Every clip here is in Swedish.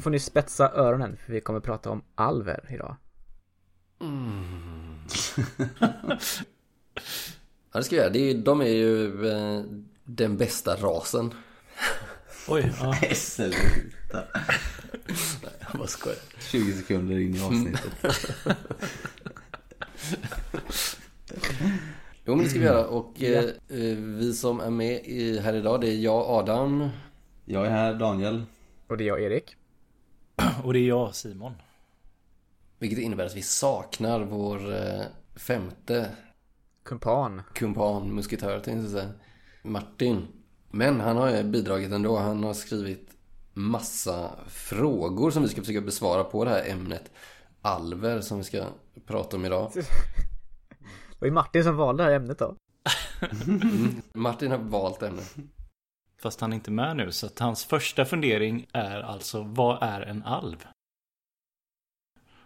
Nu får ni spetsa öronen för vi kommer prata om alver idag. Mm. ja, det ska vi göra. Det är, de är ju eh, den bästa rasen. Oj, ja. Sluta. Nej, jag bara skojar. 20 sekunder in i avsnittet. Jo, men det ska vi göra. Och eh, eh, vi som är med i, här idag, det är jag, Adam. Jag är här, Daniel. Och det är jag, Erik. Och det är jag, Simon. Vilket innebär att vi saknar vår eh, femte Kumpan. kumpan, musketör tänkte jag säga. Martin. Men han har ju bidragit ändå. Han har skrivit massa frågor som vi ska försöka besvara på det här ämnet. Alver som vi ska prata om idag. Det var ju Martin som valde det här ämnet då. Martin har valt ämnet. Fast han är inte med nu, så att hans första fundering är alltså vad är en alv?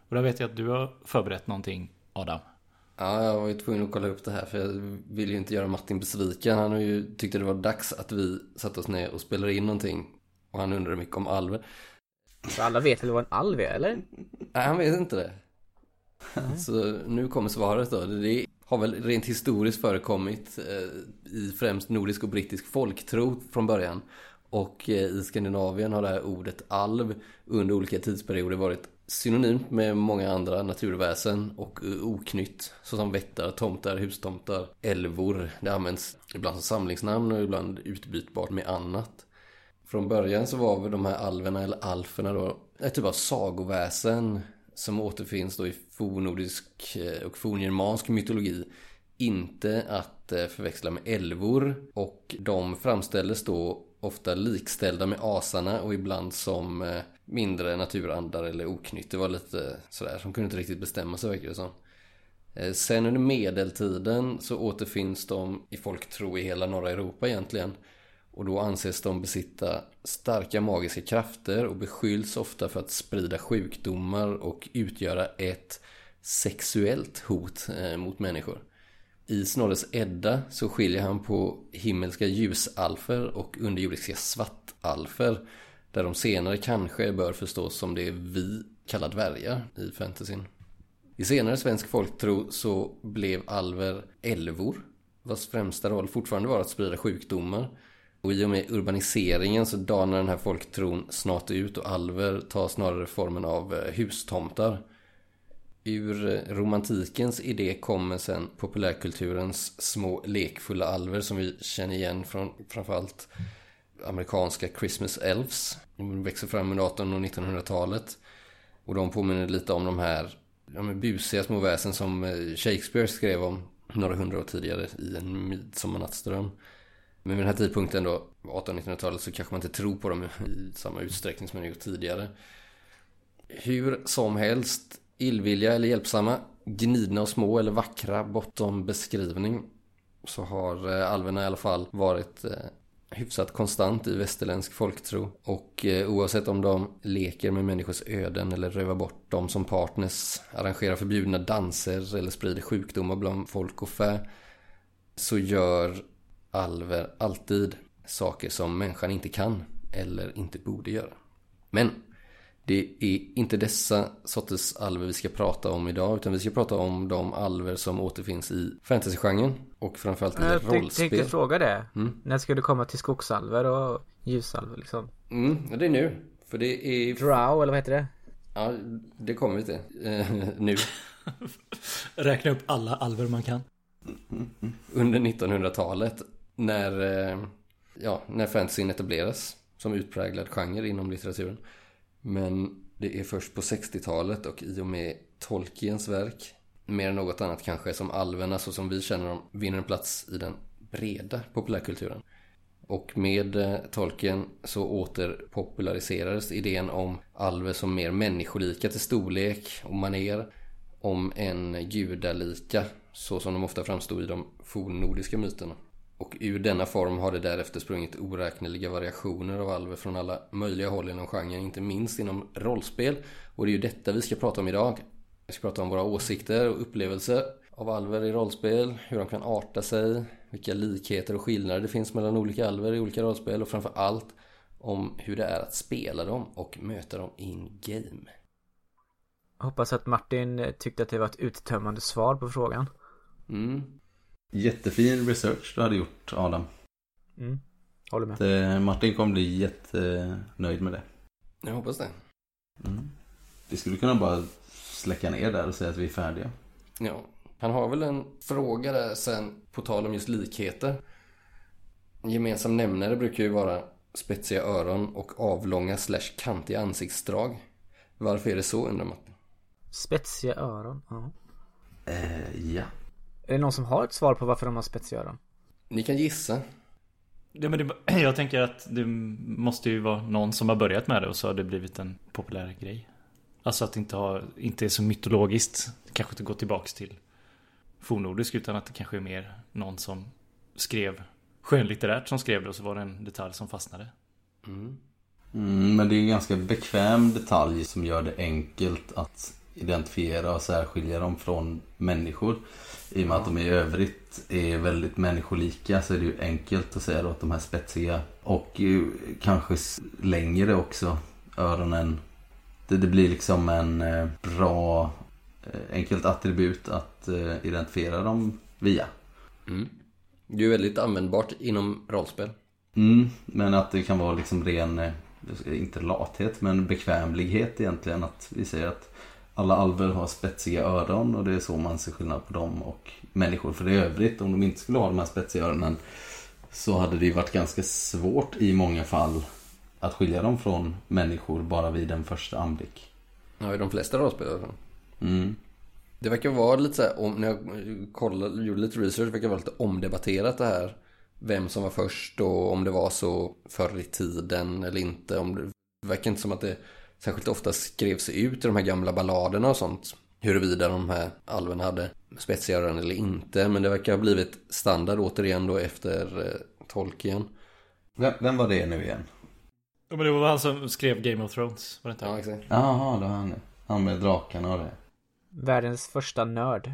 Och där vet jag att du har förberett någonting, Adam. Ja, jag var ju tvungen att kolla upp det här för jag vill ju inte göra Martin besviken. Han har ju tyckte det var dags att vi satte oss ner och spelade in någonting. Och han undrade mycket om alver. Så alla vet väl vad en alv är, eller? Nej, han vet inte det. Så nu kommer svaret då. Det har väl rent historiskt förekommit eh, i främst nordisk och brittisk folktro från början. Och eh, i Skandinavien har det här ordet alv under olika tidsperioder varit synonymt med många andra naturväsen och eh, oknytt. Såsom vättar, tomtar, hustomtar, älvor. Det används ibland som samlingsnamn och ibland utbytbart med annat. Från början så var väl de här alverna eller alferna då ett typ av sagoväsen som återfinns då i fornnordisk eh, och forngermansk mytologi. Inte att eh, förväxla med älvor och de framställdes då ofta likställda med asarna och ibland som eh, mindre naturandar eller oknytt. Det var lite sådär, som kunde inte riktigt bestämma sig verkar det som. Sen under medeltiden så återfinns de i folktro i hela norra Europa egentligen. Och då anses de besitta starka magiska krafter och beskylls ofta för att sprida sjukdomar och utgöra ett sexuellt hot eh, mot människor. I Snorres Edda så skiljer han på himmelska ljusalfer och underjordiska svartalfer. Där de senare kanske bör förstås som det vi kallar dvärgar i fantasyn. I senare svensk folktro så blev alver älvor vars främsta roll fortfarande var att sprida sjukdomar. Och i och med urbaniseringen så danar den här folktron snart ut och alver tar snarare formen av eh, hustomtar. Ur eh, romantikens idé kommer sen populärkulturens små lekfulla alver som vi känner igen från framförallt amerikanska Christmas Elves. De växer fram under 1800 och 1900-talet. Och de påminner lite om de här de busiga små väsen som eh, Shakespeare skrev om några hundra år tidigare i en midsommarnattsdröm. Men vid den här tidpunkten då, 1800-1900-talet, så kanske man inte tror på dem i samma utsträckning som man gjort tidigare. Hur som helst, illvilliga eller hjälpsamma, gnidna och små eller vackra bortom beskrivning så har eh, alverna i alla fall varit eh, hyfsat konstant i västerländsk folktro. Och eh, oavsett om de leker med människors öden eller rövar bort dem som partners, arrangerar förbjudna danser eller sprider sjukdomar bland folk och fä så gör alver alltid saker som människan inte kan eller inte borde göra. Men det är inte dessa sorters alver vi ska prata om idag utan vi ska prata om de alver som återfinns i fantasygenren och framförallt i Jag rollspel. tänkte, tänkte fråga det. Mm. När ska du komma till skogsalver och ljusalver liksom? Mm, det är nu. För det är... Drow eller vad heter det? Ja, det kommer vi till. Eh, nu. Räkna upp alla alver man kan. Under 1900-talet när, eh, ja, när fantasyn etableras som utpräglad genre inom litteraturen. Men det är först på 60-talet och i och med Tolkiens verk, mer än något annat kanske, som alverna så som vi känner dem vinner en plats i den breda populärkulturen. Och med eh, Tolkien så återpopulariserades idén om alver som mer människolika till storlek och maner om en gudalika så som de ofta framstod i de fornnordiska myterna. Och ur denna form har det därefter sprungit oräkneliga variationer av alver från alla möjliga håll inom genren, inte minst inom rollspel. Och det är ju detta vi ska prata om idag. Vi ska prata om våra åsikter och upplevelser av alver i rollspel, hur de kan arta sig, vilka likheter och skillnader det finns mellan olika alver i olika rollspel och framför allt om hur det är att spela dem och möta dem in game. Hoppas att Martin tyckte att det var ett uttömmande svar på frågan. Mm. Jättefin research du hade gjort Adam. Mm. Håller med. Det, Martin kommer bli jättenöjd med det. Jag hoppas det. Mm. Vi skulle kunna bara släcka ner där och säga att vi är färdiga. Ja. Han har väl en fråga där sen på tal om just likheter. En gemensam nämnare brukar ju vara spetsiga öron och avlånga slash kantiga ansiktsdrag. Varför är det så undrar man? Spetsiga öron. Ja. Eh, ja. Är det någon som har ett svar på varför de har spetsiga öron? Ni kan gissa. Ja, men det, jag tänker att det måste ju vara någon som har börjat med det och så har det blivit en populär grej. Alltså att det inte, har, inte är så mytologiskt. Kanske inte går tillbaks till fornnordisk utan att det kanske är mer någon som skrev skönlitterärt som skrev det och så var det en detalj som fastnade. Mm. Mm, men det är en ganska bekväm detalj som gör det enkelt att identifiera och särskilja dem från människor. I och med att de i övrigt är väldigt människolika så är det ju enkelt att säga att de här spetsiga och kanske längre också öronen. Det, det blir liksom en eh, bra eh, enkelt attribut att eh, identifiera dem via. Mm. Det är väldigt användbart inom rollspel. Mm, men att det kan vara liksom ren, inte lathet, men bekvämlighet egentligen. Att vi säger att alla alver har spetsiga öron och det är så man ser skillnad på dem och människor. För i övrigt, om de inte skulle ha de här spetsiga öronen så hade det ju varit ganska svårt i många fall att skilja dem från människor bara vid en första anblick. Ja, i de flesta rollspel. Mm. Det verkar vara lite så här, om, när jag kollade, gjorde lite research, det verkar vara lite omdebatterat det här. Vem som var först och om det var så förr i tiden eller inte. Om det, det verkar inte som att det särskilt ofta skrevs ut i de här gamla balladerna och sånt. Huruvida de här alverna hade spetsiga öron eller inte. Men det verkar ha blivit standard återigen då efter eh, Tolkien. Vem, vem var det nu igen? Ja, men det var han som skrev Game of Thrones. Var det inte? Ja, exakt. Jaha, det var han Han med drakarna och det. Världens första nörd.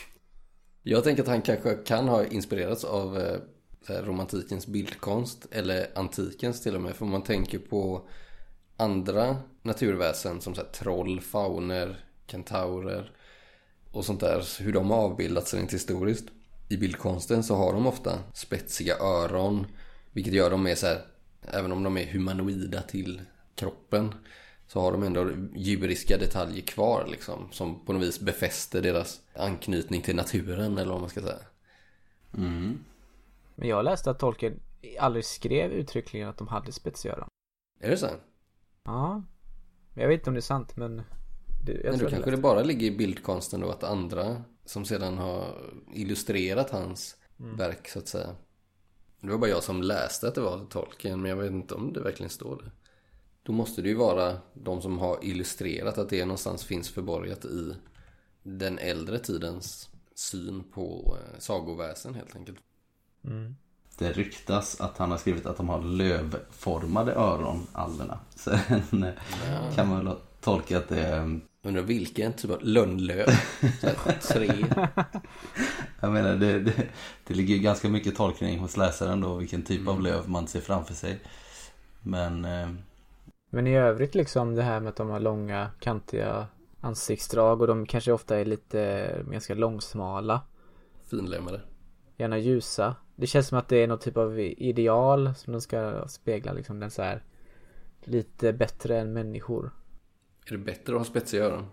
Jag tänker att han kanske kan ha inspirerats av eh, romantikens bildkonst eller antikens till och med. För man tänker på andra naturväsen som så här, troll, fauner, kentaurer och sånt där. Hur de har avbildats rent historiskt. I bildkonsten så har de ofta spetsiga öron. Vilket gör dem mer så här, även om de är humanoida till kroppen. Så har de ändå djuriska detaljer kvar liksom. Som på något vis befäster deras anknytning till naturen eller vad man ska säga. Mm. Men jag läste att Tolkien aldrig skrev uttryckligen att de hade spetsiga öron. Är det så? Ja. Men jag vet inte om det är sant men... Det, Men då kanske det det bara ligger i bildkonsten då att andra som sedan har illustrerat hans Mm. verk så att säga. Det var bara jag som läste att det var Tolkien men jag vet inte om det verkligen står det. Då måste det ju vara de som har illustrerat att det någonstans finns förborgat i den äldre tidens syn på eh, sagoväsen helt enkelt. Mm. Det ryktas att han har skrivit att de har lövformade öron, alverna. Sen eh, kan man väl tolka att det är... Undrar vilken typ av lönnlöv? Tre. Jag menar, det, det, det ligger ju ganska mycket tolkning hos läsaren då, vilken typ av löv man ser framför sig. Men... Eh, Men i övrigt liksom det här med att de har långa kantiga ansiktsdrag och de kanske ofta är lite ganska långsmala. Finlemmade. Gärna ljusa. Det känns som att det är något typ av ideal som de ska spegla liksom den så här lite bättre än människor. Är det bättre att ha spetsiga öron?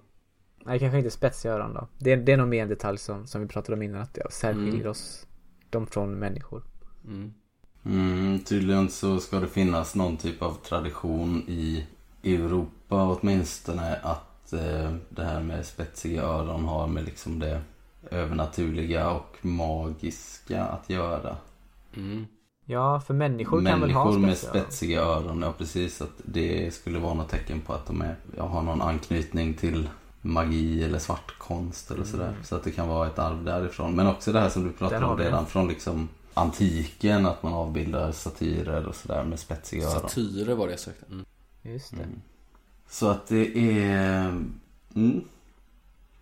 Nej, kanske inte spetsiga öron då. Det är, det är nog mer en detalj som, som vi pratade om innan att det särskiljer Mm. oss dem från människor. Mm. mm, tydligen så ska det finnas någon typ av tradition i Europa åtminstone att eh, det här med spetsiga öron har med liksom det övernaturliga och magiska att göra. Mm. Ja, för människor, kan väl ha Människor med spetsiga öron. spetsiga ja precis. Att det skulle vara något tecken på att de är, har någon anknytning till magi eller svartkonst eller sådär. Mm. Så att det kan vara ett arv därifrån. Men också det här som du pratade om redan det. från liksom antiken. Att man avbildar satyrer och sådär med spetsiga öron. Satyrer var det jag sökte. Mm. Just det. Mm. Så att det är... Mm.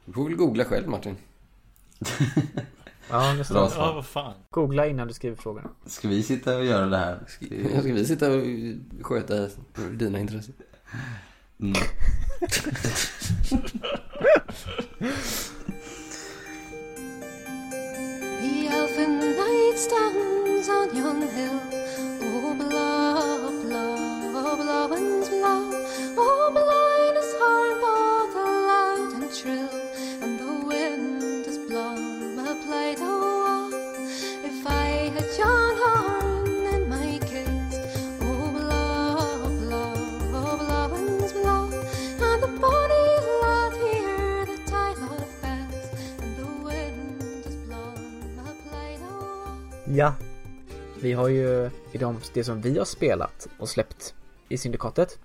Du får väl googla själv Martin. Ja, Bra nästan. svar. Ja, vad fan. Googla innan du skriver frågorna. Ska vi sitta och göra det här? Ska, ska vi sitta och sköta dina intressen? Mm. The elfin knight stands on yon hill. Oh, blah, blah, blah, winds blow. Oh, blind Ja. Vi har ju i de, det som vi har spelat och släppt i syndikatet.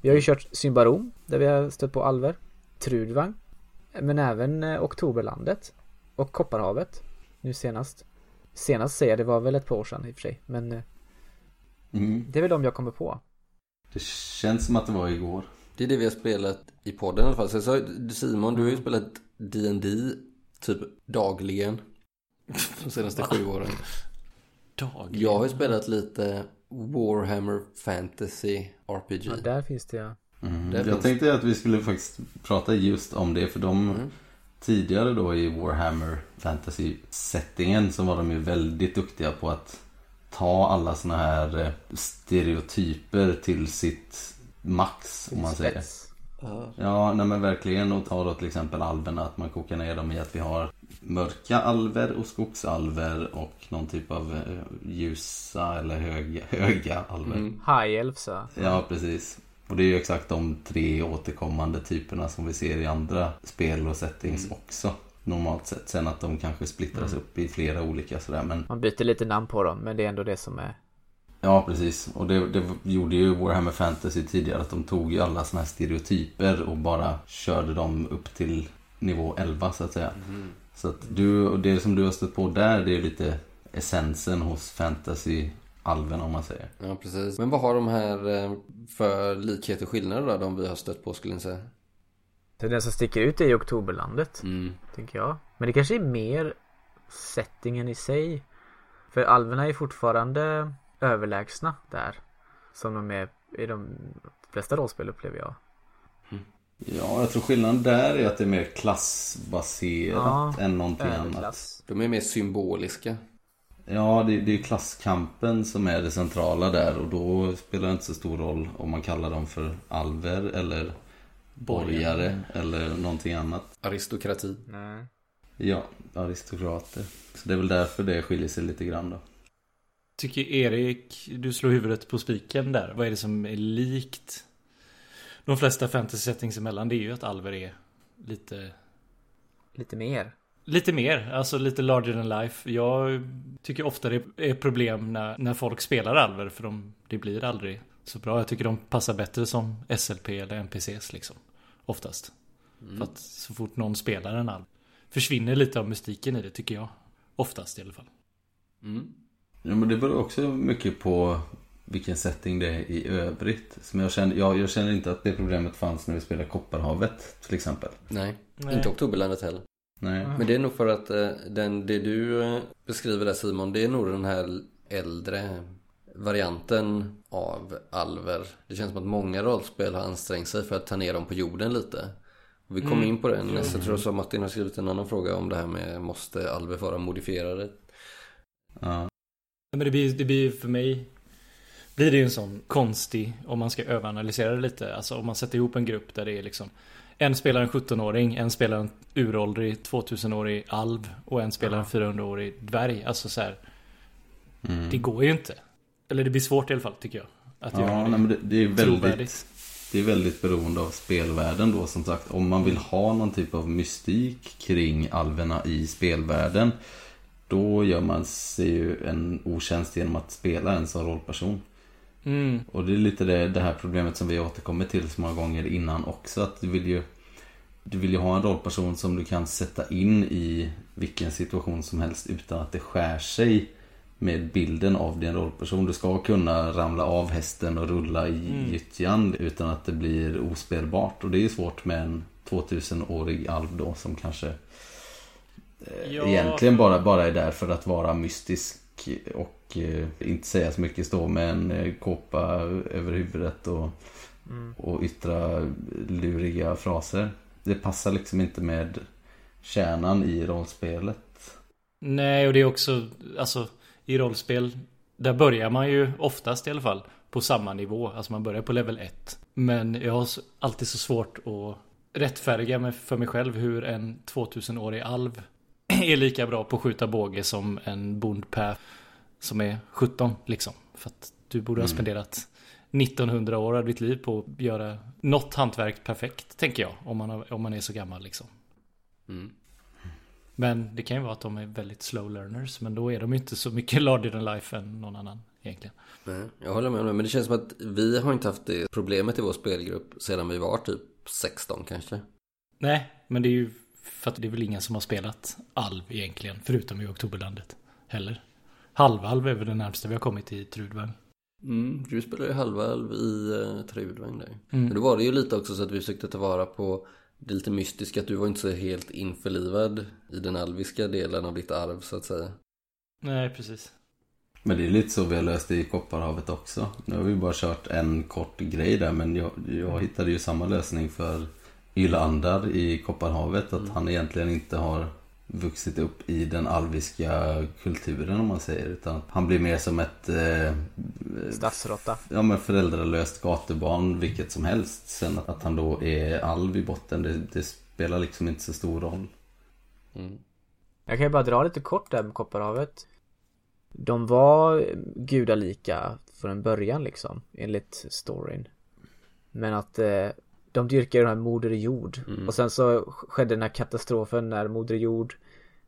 Vi har ju kört Symbarom där vi har stött på alver. Trudvang. Men även eh, Oktoberlandet. Och Kopparhavet. Nu senast. Senast säger jag, det var väl ett par år sedan i och för sig. Men eh, Mm. det är väl de jag kommer på. Det känns som att det var igår. Det är det vi har spelat i podden i alla fall. Så jag sa, Simon, du har ju spelat D&D typ dagligen. De senaste sju åren. Dagligen. Jag har ju spelat lite Warhammer Fantasy RPG. Ja, där finns det ja. Mm. Jag finns- tänkte att vi skulle faktiskt prata just om det för de Mm. tidigare då i Warhammer Fantasy-settingen så var de ju väldigt duktiga på att ta alla såna här eh, stereotyper till sitt max om man säger. Ja. Nej men verkligen. Och ta då till exempel alverna, att man kokar ner dem i att vi har mörka alver och skogsalver och någon typ av eh, ljusa eller höga, höga alver. Mm. High Elves ja. Precis. Och det är ju exakt de tre återkommande typerna som vi ser i andra spel och settings också. Normalt sett. Sen att de kanske splittras upp i flera olika sådär. Men Man byter lite namn på dem men det är ändå det som är ja, precis. Och det, det gjorde ju Warhammer Fantasy tidigare. Att de tog ju alla sådana här stereotyper och bara körde dem upp till nivå 11 så att säga. Så att du, och det som du har stött på där, det är lite essensen hos fantasy-alven om man säger. ja, precis. Men vad har de här eh, för likheter och skillnader då, de vi har stött på skulle ni säga? det är Den som sticker ut är ju Oktoberlandet. Mm. Tänker jag. Men det kanske är mer settingen i sig. För alverna är fortfarande överlägsna där. Som de är i de flesta rollspel upplever jag. Ja, jag tror skillnaden där är att det är mer klassbaserat Ja, än någonting annat. De är mer symboliska. Ja, det, det är klasskampen som är det centrala där och då spelar det inte så stor roll om man kallar dem för alver eller borgare eller någonting annat. Aristokrati. Nej. Ja, aristokrater. Så det är väl därför det skiljer sig lite grann då. Tycker Erik, du slår huvudet på spiken där. Vad är det som är likt de flesta fantasy settings emellan? Det är ju att alver är lite Lite mer. Lite mer, alltså lite larger than life. Jag tycker ofta det är problem när, när folk spelar alver för de, det blir aldrig så bra. Jag tycker de passar bättre som SLP eller NPCs liksom. Oftast. För att så fort någon spelar en alv försvinner lite av mystiken i det tycker jag. Oftast i alla fall. Mm. Ja, men det beror också mycket på vilken setting det är i övrigt. Som jag, känner, jag, jag känner inte att det problemet fanns när vi spelade Kopparhavet till exempel. Nej, Nej. inte Oktoberlandet heller. Nej. Men det är nog för att eh, den, det du eh, beskriver där Simon, det är nog den här äldre varianten av alver. Det känns som att många rollspel har ansträngt sig för att ta ner dem på jorden lite. Och vi kommer Mm. in på det nästa. Jag tror så Martin har skrivit en annan fråga om det här med måste alver vara modifierade? Ja. Men det blir, det blir för mig blir det ju en sån konstig om man ska överanalysera det lite. Alltså om man sätter ihop en grupp där det är liksom en spelar en 17-åring, en spelar en uråldrig 2000-årig alv och en spelar en 400-årig dvärg. Alltså så här, Mm. det går ju inte. Eller det blir svårt i alla fall tycker jag. Att göra Ja, det nej, men det, det är väldigt trovärdigt. Det är väldigt beroende av spelvärlden då som sagt. Om man vill ha någon typ av mystik kring alverna i spelvärlden. Då gör man sig ju en otjänst genom att spela en som rollperson. Mm, Och det är lite det, det här problemet som vi återkommer till så många gånger innan också. Att du vill ju Du vill ju ha en rollperson som du kan sätta in i vilken situation som helst utan att det skär sig med bilden av din rollperson. Du ska kunna ramla av hästen och rulla i Mm. gyttjan utan att det blir ospelbart. Och det är ju svårt med en 2000-årig alv då som kanske Ja. egentligen bara, bara är där för att vara mystisk och eh, inte säga så mycket. Stå med en eh, kåpa över huvudet och, Mm. och yttra luriga fraser. Det passar liksom inte med kärnan i rollspelet. Nej, och det är också, alltså i rollspel, där börjar man ju oftast i alla fall på samma nivå. Alltså man börjar på level 1. Men jag har alltid så svårt att rättfärdiga mig för mig själv hur en 2000-årig alv är lika bra på att skjuta båge som en bondpä som är 17 liksom. För att du borde ha Mm. spenderat 1900 år av ditt liv på att göra något hantverk perfekt, tänker jag. Om man, har, om man är så gammal liksom. Mm. Men det kan ju vara att de är väldigt slow learners. Men då är de inte så mycket larger than life än någon annan egentligen. Nej, jag håller med om det. Men det känns som att vi har inte haft det problemet i vår spelgrupp sedan vi var typ 16 kanske. Nej, men det är ju för att det är väl ingen som har spelat alv egentligen. Förutom i Oktoberlandet. Heller. Halvalv är väl det närmaste vi har kommit i Trudvang. Mm, du spelar ju halvalv i uh, Trudvang där. Mm. Men då var det ju lite också så att vi försökte ta vara på det lite mystiska. Att du var inte så helt införlivad i den alviska delen av ditt arv så att säga. Nej, precis. Men det är lite så vi har löst det i Kopparhavet också. Nu har vi bara kört en kort grej där men jag, jag hittade ju samma lösning för Ylandar i Kopparhavet. Att han egentligen inte har vuxit upp i den alviska kulturen om man säger. Utan han blir mer som ett eh, Stadsråtta. ja, men föräldralöst gatubarn vilket som helst. Sen att, att han då är alv i botten det, det spelar liksom inte så stor roll. Mm. Jag kan ju bara dra lite kort där med Kopparhavet. De var gudalika från början liksom, enligt storyn. Men att eh, de dyrkar ju den här Moder Jord. Mm. Och sen så skedde den här katastrofen när Moder Jord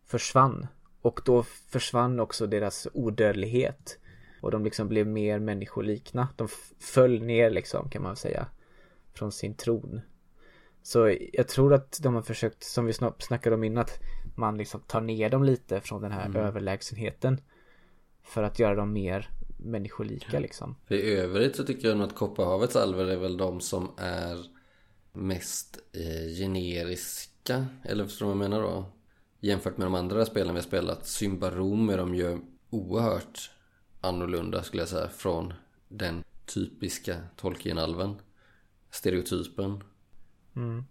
försvann. Och då försvann också deras odödlighet. Och de liksom blev mer människolikna. De föll ner liksom kan man säga. Från sin tron. Så jag tror att de har försökt, som vi snackade om innan, att man liksom tar ner dem lite från den här överlägsenheten. För att göra dem mer människolika liksom. För i övrigt så tycker jag nog att Kopparhavets alver är väl de som är mest eh, generiska. Eller förstår du vad jag menar då? Jämfört med de andra spelen vi har spelat. Symbarom är de ju oerhört annorlunda skulle jag säga. Från den typiska Tolkien-alven. Stereotypen. Mm.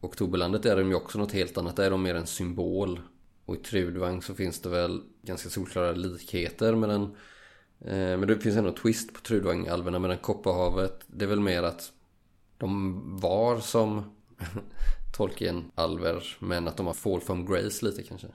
Oktoberlandet är de ju också något helt annat. Där är de mer en symbol. Och i Trudvang så finns det väl ganska solklara likheter med den. Eh, men det finns ändå twist på Trudvang-alverna. Medan Kopparhavet, det är väl mer att de var som Tolkien-alver. Men att de har fall from grace lite kanske.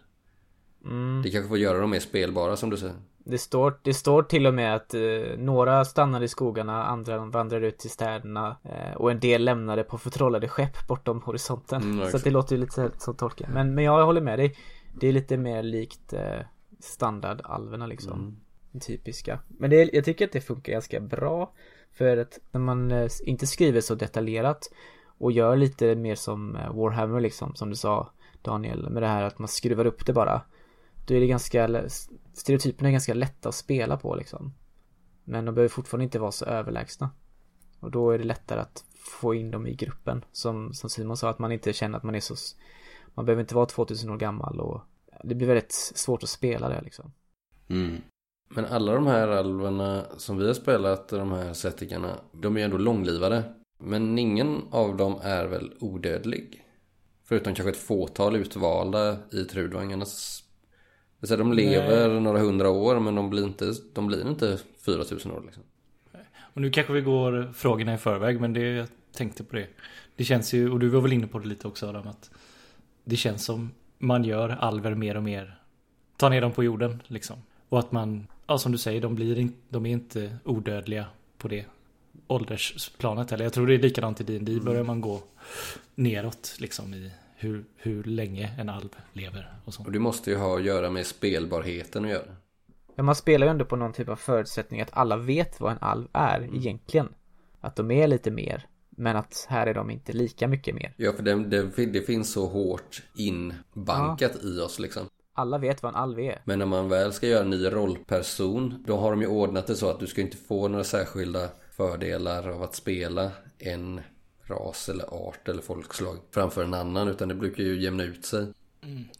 Mm. Det kanske får göra dem mer spelbara som du säger. Det står, det står till och med att eh, några stannade i skogarna, andra vandrade ut till städerna eh, och en del lämnade på förtrollade skepp bortom horisonten. Mm, så det låter ju lite så- som Tolkien. Men, men jag håller med dig. Det är lite mer likt eh, standardalverna liksom. Mm. Typiska. Men det, jag tycker att det funkar ganska bra. För att när man eh, inte skriver så detaljerat och gör lite mer som eh, Warhammer liksom, som du sa Daniel, med det här att man skruvar upp det bara. Då är det ganska, stereotyperna är ganska lätta att spela på liksom. Men de behöver fortfarande inte vara så överlägsna. Och då är det lättare att få in dem i gruppen. Som, som Simon sa, att man inte känner att man är så... Man behöver inte vara 2000 år gammal och det blir väldigt svårt att spela det liksom. Mm. Men alla de här alverna som vi har spelat, de här settingarna, de är ju ändå långlivade. Men ingen av dem är väl odödlig? Förutom kanske ett fåtal utvalda i Trudvangarnas... Vill säga, de lever några hundra år men de blir inte, de blir inte 4000 år liksom. Och nu kanske vi går frågorna i förväg, men det, jag tänkte på det. Det känns ju, och du var väl inne på det lite också Adam, att det känns som man gör alver mer och mer. Ta ner dem på jorden liksom. Och att man, ja som du säger, de, blir in, de är inte odödliga på det åldersplanet heller. Jag tror det är likadant i D&D börjar man gå neråt liksom i hur, hur länge en alv lever och så. Och det måste ju ha att göra med spelbarheten att göra. Ja, man spelar ju ändå på någon typ av förutsättning att alla vet vad en alv är egentligen. Att de är lite mer. Men att här är de inte lika mycket mer. Ja, för det, det, det finns så hårt inbankat i oss liksom. Alla vet vad en alv är. Men när man väl ska göra en ny rollperson Då har de ju ordnat det så att du ska inte få några särskilda fördelar av att spela en ras eller art eller folkslag framför en annan utan det brukar ju jämna ut sig.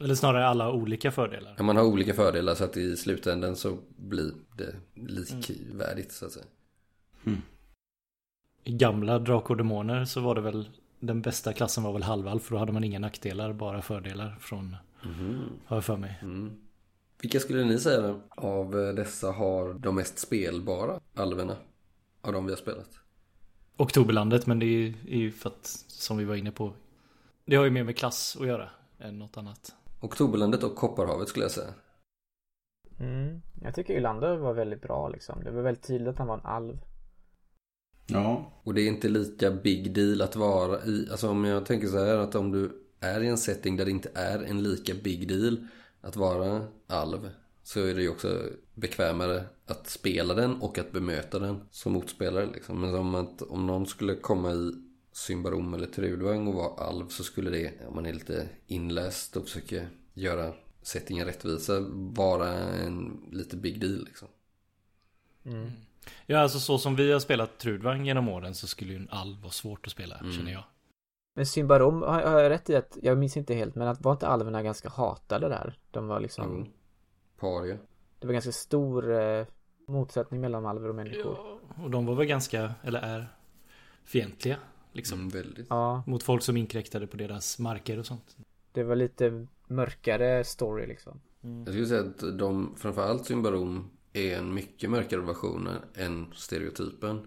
Eller snarare alla olika fördelar. Ja, man har olika fördelar så att i slutändan så blir det likvärdigt så att säga. I gamla Drakar och Demoner så var det väl den bästa klassen var väl halvalf för då hade man inga nackdelar, bara fördelar från, har jag för mig. Mm. Vilka skulle ni säga av eh, dessa har de mest spelbara alverna? Av de vi har spelat? Oktoberlandet, men det är ju, är ju för att, som vi var inne på, det har ju mer med klass att göra än något annat. Oktoberlandet och Kopparhavet skulle jag säga. Mm. Jag tycker Ylander var väldigt bra liksom. Det var väldigt tydligt att han var en alv. Ja, Och det är inte lika big deal att vara i, alltså om jag tänker så här att om du är i en setting där det inte är en lika big deal att vara alv så är det ju också bekvämare att spela den och att bemöta den som motspelare liksom. Men om, att, om någon skulle komma i Symbarom eller Trudvang och vara alv så skulle det, om man är lite inläst och försöker göra settingen rättvisa, vara en lite big deal liksom. Ja, alltså så som vi har spelat Trudvang genom åren så skulle ju en alv vara svårt att spela, känner jag. Men Symbarom, har, har jag rätt i att, jag minns inte helt, men att var inte alverna ganska hatade där? De var liksom, Mm. Paria. det var ganska stor eh, motsättning mellan alver och människor. Ja, och de var väl ganska, eller är, fientliga. Liksom. Mm, väldigt. Ja, Mot folk som inkräktade på deras marker och sånt. det var lite mörkare story liksom. Jag skulle säga att de, framförallt Symbarom, är en mycket mörkare version än stereotypen.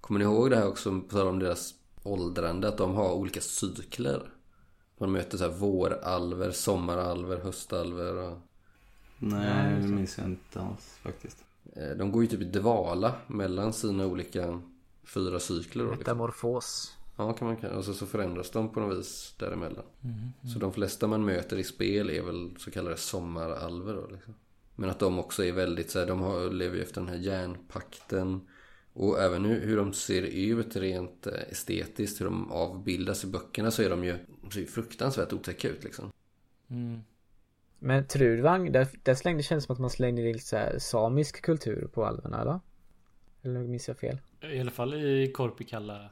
Kommer ni ihåg det här också, på tal om deras åldrande, att de har olika cykler? Man möter så här våralver, sommaralver, höstalver och... nej det minns jag inte alls faktiskt. eh, De går ju typ i dvala mellan sina olika fyra cykler. Liksom. Metamorfos. Ja, kan man kan. Och så, så förändras de på något vis däremellan. Så de flesta man möter i spel är väl så kallade sommaralver då liksom. Men att de också är väldigt så här, de har, lever ju efter den här järnpakten. Och även hur, hur de ser ut rent eh, estetiskt, hur de avbildas i böckerna så är de ju ser fruktansvärt otäcka ut liksom. Men Trudvang, där, där slängde, det känns som att man slängde in lite så här samisk kultur på alverna eller? Eller minns jag fel? I alla fall i Korpikalla.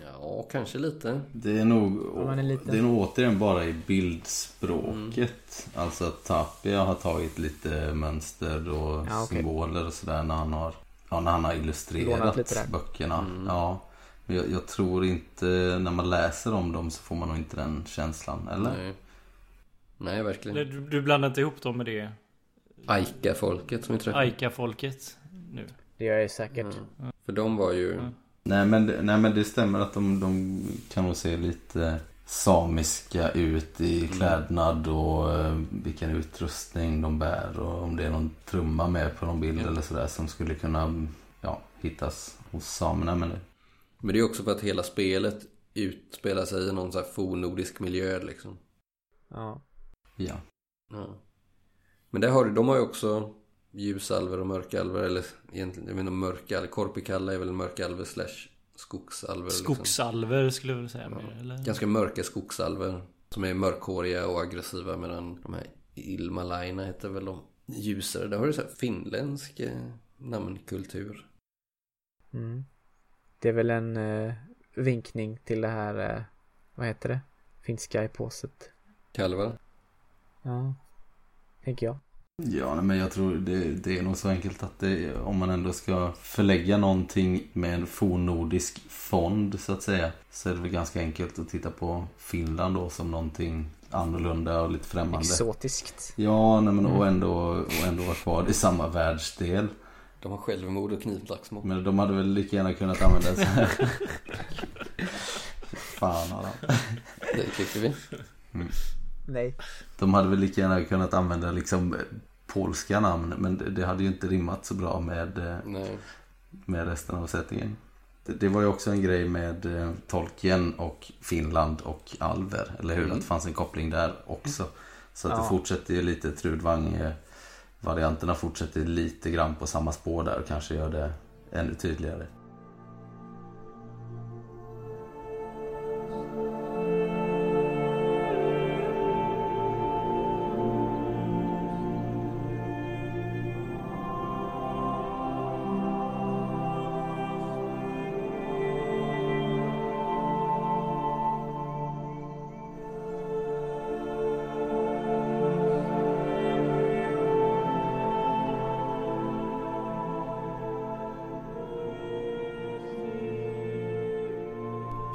Ja, kanske lite. Det är nog, man är det är nog återigen bara i bildspråket. Alltså att Tapia har tagit lite mönster och Ja, okej. symboler och sådär när han har, ja, när han har illustrerat böckerna. Ja. Men jag, jag tror inte, när man läser om dem så får man nog inte den känslan, eller? Nej. Nej, verkligen. Du, du blandar inte ihop dem med det Aika-folket som vi träffade. Aika-folket nu? Det gör jag säkert. För de var ju... Nej men, det- nej men det stämmer att de, de kan nog se lite samiska ut i klädnad och eh, vilken utrustning de bär och om det är någon trumma med på någon bild eller sådär som skulle kunna ja, hittas hos samerna. Men det, Men det är också för att hela spelet utspelar sig i någon sån här fornnordisk miljö liksom. Ja. ja. Ja. Men där har du, de har ju också ljusalver och mörkalver eller egentligen, jag menar mörkalver, korpikalla är väl mörkalver slash skogsalver. Liksom. Skogsalver skulle jag vilja säga mer, eller? Ganska mörka skogsalver som är mörkhåriga och aggressiva medan de här Ilmalaina heter väl de ljusare. Där har du så här finländsk eh, namnkultur. Mm. Det är väl en eh, vinkning till det här, eh, vad heter det? Finska epåset. Kalvar. Ja. Tänker jag. Ja, nej, men jag tror det, det är nog så enkelt att det, om man ändå ska förlägga någonting med en fornnordisk fond så att säga. Så är det väl ganska enkelt att titta på Finland då som någonting annorlunda och lite främmande. Exotiskt. Ja, nej, men och ändå, och ändå vara kvar i samma världsdel. De har självmord och knivslagsmål. Men de hade väl lika gärna kunnat använda så här. Fan Adam. Det klipper vi. Nej. De hade väl lika gärna kunnat använda liksom polska namn. Men det, det hade ju inte rimmat så bra med, eh, Nej. med resten av sättningen. Det, det var ju också en grej med eh, Tolkien och Finland och Alver. Eller hur? Att det fanns en koppling där också. Så att det Ja. fortsätter ju lite Trudvang. eh, Varianterna fortsätter lite grann på samma spår där och kanske gör det ännu tydligare.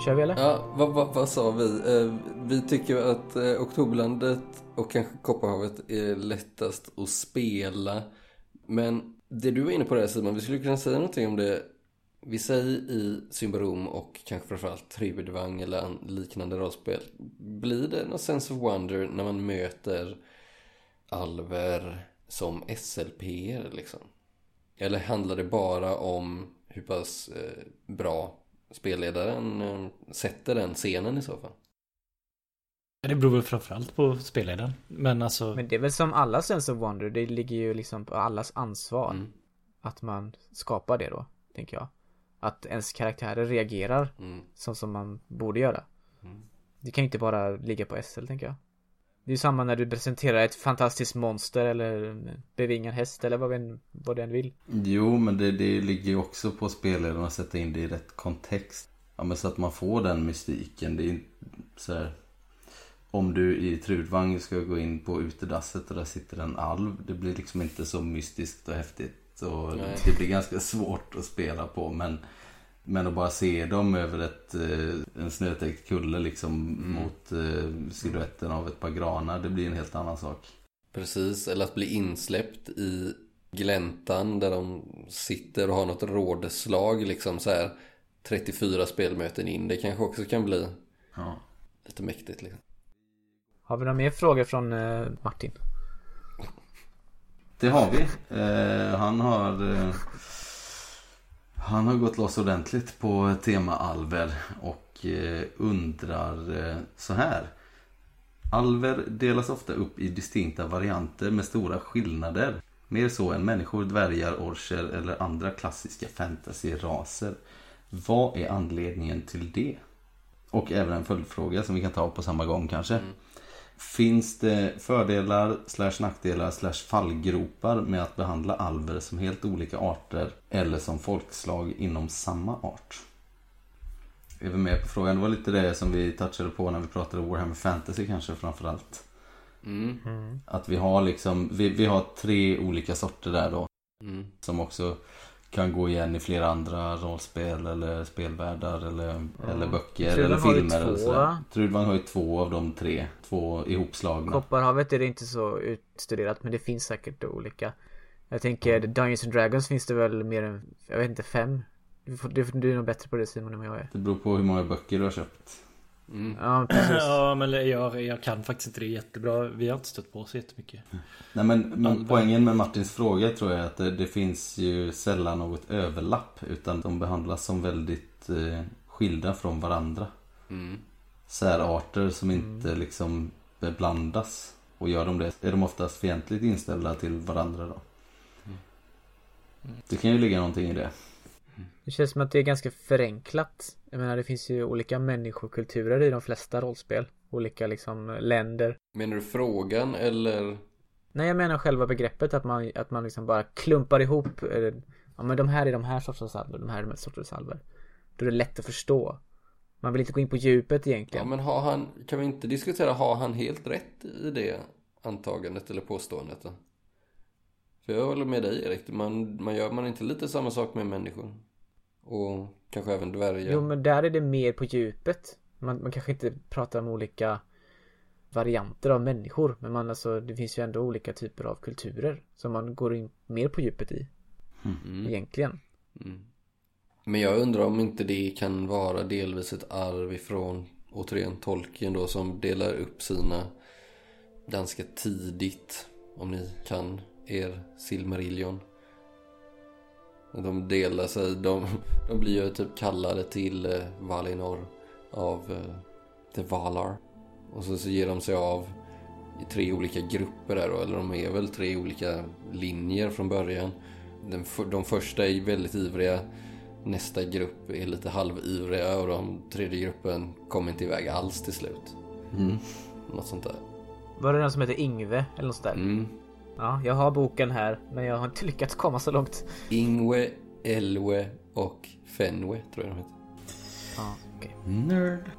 Kör vi eller? Ja, vad, vad, vad sa vi? Eh, vi tycker att eh, Oktoberlandet och kanske Kopparhavet är lättast att spela. Men det du var inne på där Simon, vi skulle kunna säga någonting om det. Vi säger i Symbarom och kanske framförallt Tribudvang eller liknande rollspel. Blir det någon sense of wonder när man möter alver som slp liksom? Eller handlar det bara om hur pass eh, bra spelledaren eh, sätter den scenen i så fall? Det beror väl framförallt på spelledaren. Men alltså, Men det är väl som alla Sense of Wonder, det ligger ju liksom på allas ansvar. Mm. Att man skapar det då, tänker jag. Att ens karaktärer reagerar Mm. så som man borde göra. Mm. Det kan ju inte bara ligga på SL, tänker jag. Det är ju samma när du presenterar ett fantastiskt monster eller bevingad häst eller vad, vi vad du än vill. Jo, men det, det ligger ju också på spelledaren att sätta in det i rätt kontext. Ja, men så att man får den mystiken. Det är inte så här. Om du i Trudvang ska gå in på utedasset och där sitter en alv. Det blir liksom inte så mystiskt och häftigt. Och Nej. det blir ganska svårt att spela på. Men, men att bara se dem över ett, eh, en snötäckt kulle liksom mot eh, siluetten av ett par granar. Det blir en helt annan sak. Precis, eller att bli insläppt i gläntan där de sitter och har något rådslag liksom så här 34 spelmöten in. Det kanske också kan bli Ja. lite mäktigt liksom. Har vi några mer frågor från eh, Martin? Det har vi. Eh, han har eh, han har gått loss ordentligt på tema alver och eh, undrar eh, så här. Alver delas ofta upp i distinkta varianter med stora skillnader. Mer så än människor, dvärgar, orcher eller andra klassiska fantasy-raser. Vad är anledningen till det? Och även en följdfråga som vi kan ta på samma gång kanske. Mm. Finns det fördelar slash nackdelar slash fallgropar med att behandla alver som helt olika arter eller som folkslag inom samma art? Är vi med på frågan? Det var lite det som vi touchade på när vi pratade Warhammer Fantasy kanske framförallt. Mm. Att vi har liksom, vi, vi har tre olika sorter där då. Mm. Som också kan gå igen i flera andra rollspel eller spelvärldar eller, eller böcker Trudvang eller har ju filmer. eller? Trudvang har ju två av de tre. Två ihopslagna. Kopparhavet är det inte så utstuderat men det finns säkert olika. Jag tänker Dungeons and Dragons finns det väl mer än, jag vet inte, fem? Du, du, du är nog bättre på det Simon än vad jag är. Det beror på hur många böcker du har köpt. Mm. Ja ja men jag, jag kan faktiskt inte det jättebra. Vi har inte stött på så jättemycket. Nej men, men poängen med Martins fråga tror jag är att det, det finns ju sällan något överlapp. Utan de behandlas som väldigt eh, skilda från varandra. Mm. Särarter som inte liksom beblandas. Och gör de det är de oftast fientligt inställda till varandra då. Det kan ju ligga någonting i det. Det känns som att det är ganska förenklat. Jag menar det finns ju olika människokulturer i de flesta rollspel. Olika liksom länder. Menar du frågan eller? Nej jag menar själva begreppet att man, att man liksom bara klumpar ihop eh, Ja men de här är de här sortens alver, de här är de här sortens alver. Då är det lätt att förstå. Man vill inte gå in på djupet Ja egentligen. men har han, kan vi inte diskutera, har han helt rätt i det antagandet eller påståendet? För jag håller med dig Erik, man, man gör man inte lite samma sak med människor? Och kanske även dvärgar? Jo men där är det mer på djupet. Man, man kanske inte pratar om olika varianter av människor. Men man alltså, det finns ju ändå olika typer av kulturer. Som man går in mer på djupet i. Mm. Egentligen. Mm. Men jag undrar om inte det kan vara delvis ett arv ifrån återigen Tolkien då som delar upp sina ganska tidigt om ni kan er Silmarillion. De delar sig, de, de blir ju typ kallade till eh, Valinor av eh, The Valar. Och så, så ger de sig av i tre olika grupper där då, eller de är väl tre olika linjer från början. Den, de första är väldigt ivriga, nästa grupp är lite halvivriga och de tredje gruppen kommer inte iväg alls till slut. Mm. Något sånt där. Var det den som heter Ingve eller något sånt där? Mm. Ja, jag har boken här. Men jag har inte lyckats komma så långt. Ingwe, Elwe och Fenwe tror jag de heter. Ja, okej. Nerd.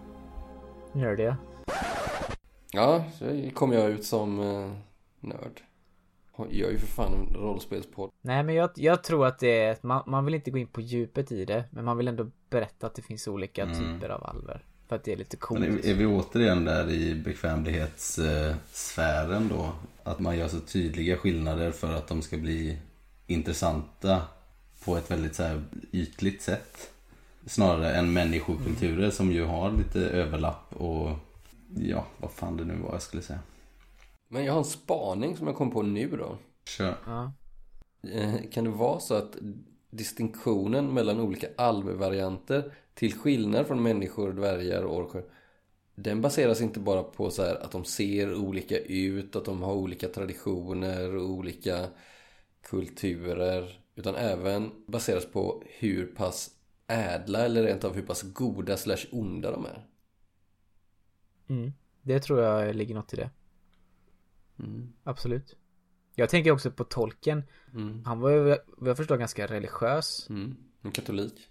Nördiga. Ja, så kom jag ut som eh, nörd. gör ju för fan en rollspelspodd. Nej men jag, jag tror att det är, man, man vill inte gå in på djupet i det. Men man vill ändå berätta att det finns olika typer av alver. För att det är lite coolt. Men är, är vi återigen där i bekvämlighetssfären då? Att man gör så tydliga skillnader för att de ska bli intressanta på ett väldigt så här ytligt sätt. Snarare än människokulturer som ju har lite överlapp och ja, vad fan det nu var jag skulle säga. Men jag har en spaning som jag kom på nu då. Kör. Ja. Eh, Kan det vara så att distinktionen mellan olika alvvarianter till skillnad från människor, dvärgar och orker den baseras inte bara på så här att de ser olika ut, att de har olika traditioner och olika kulturer utan även baseras på hur pass ädla eller rent av hur pass goda slash onda de är. Mm. Det tror jag ligger något i det. Mm. Absolut. Jag tänker också på tolken. Mm. Han var ju vad jag förstår ganska religiös. Mm. En katolik.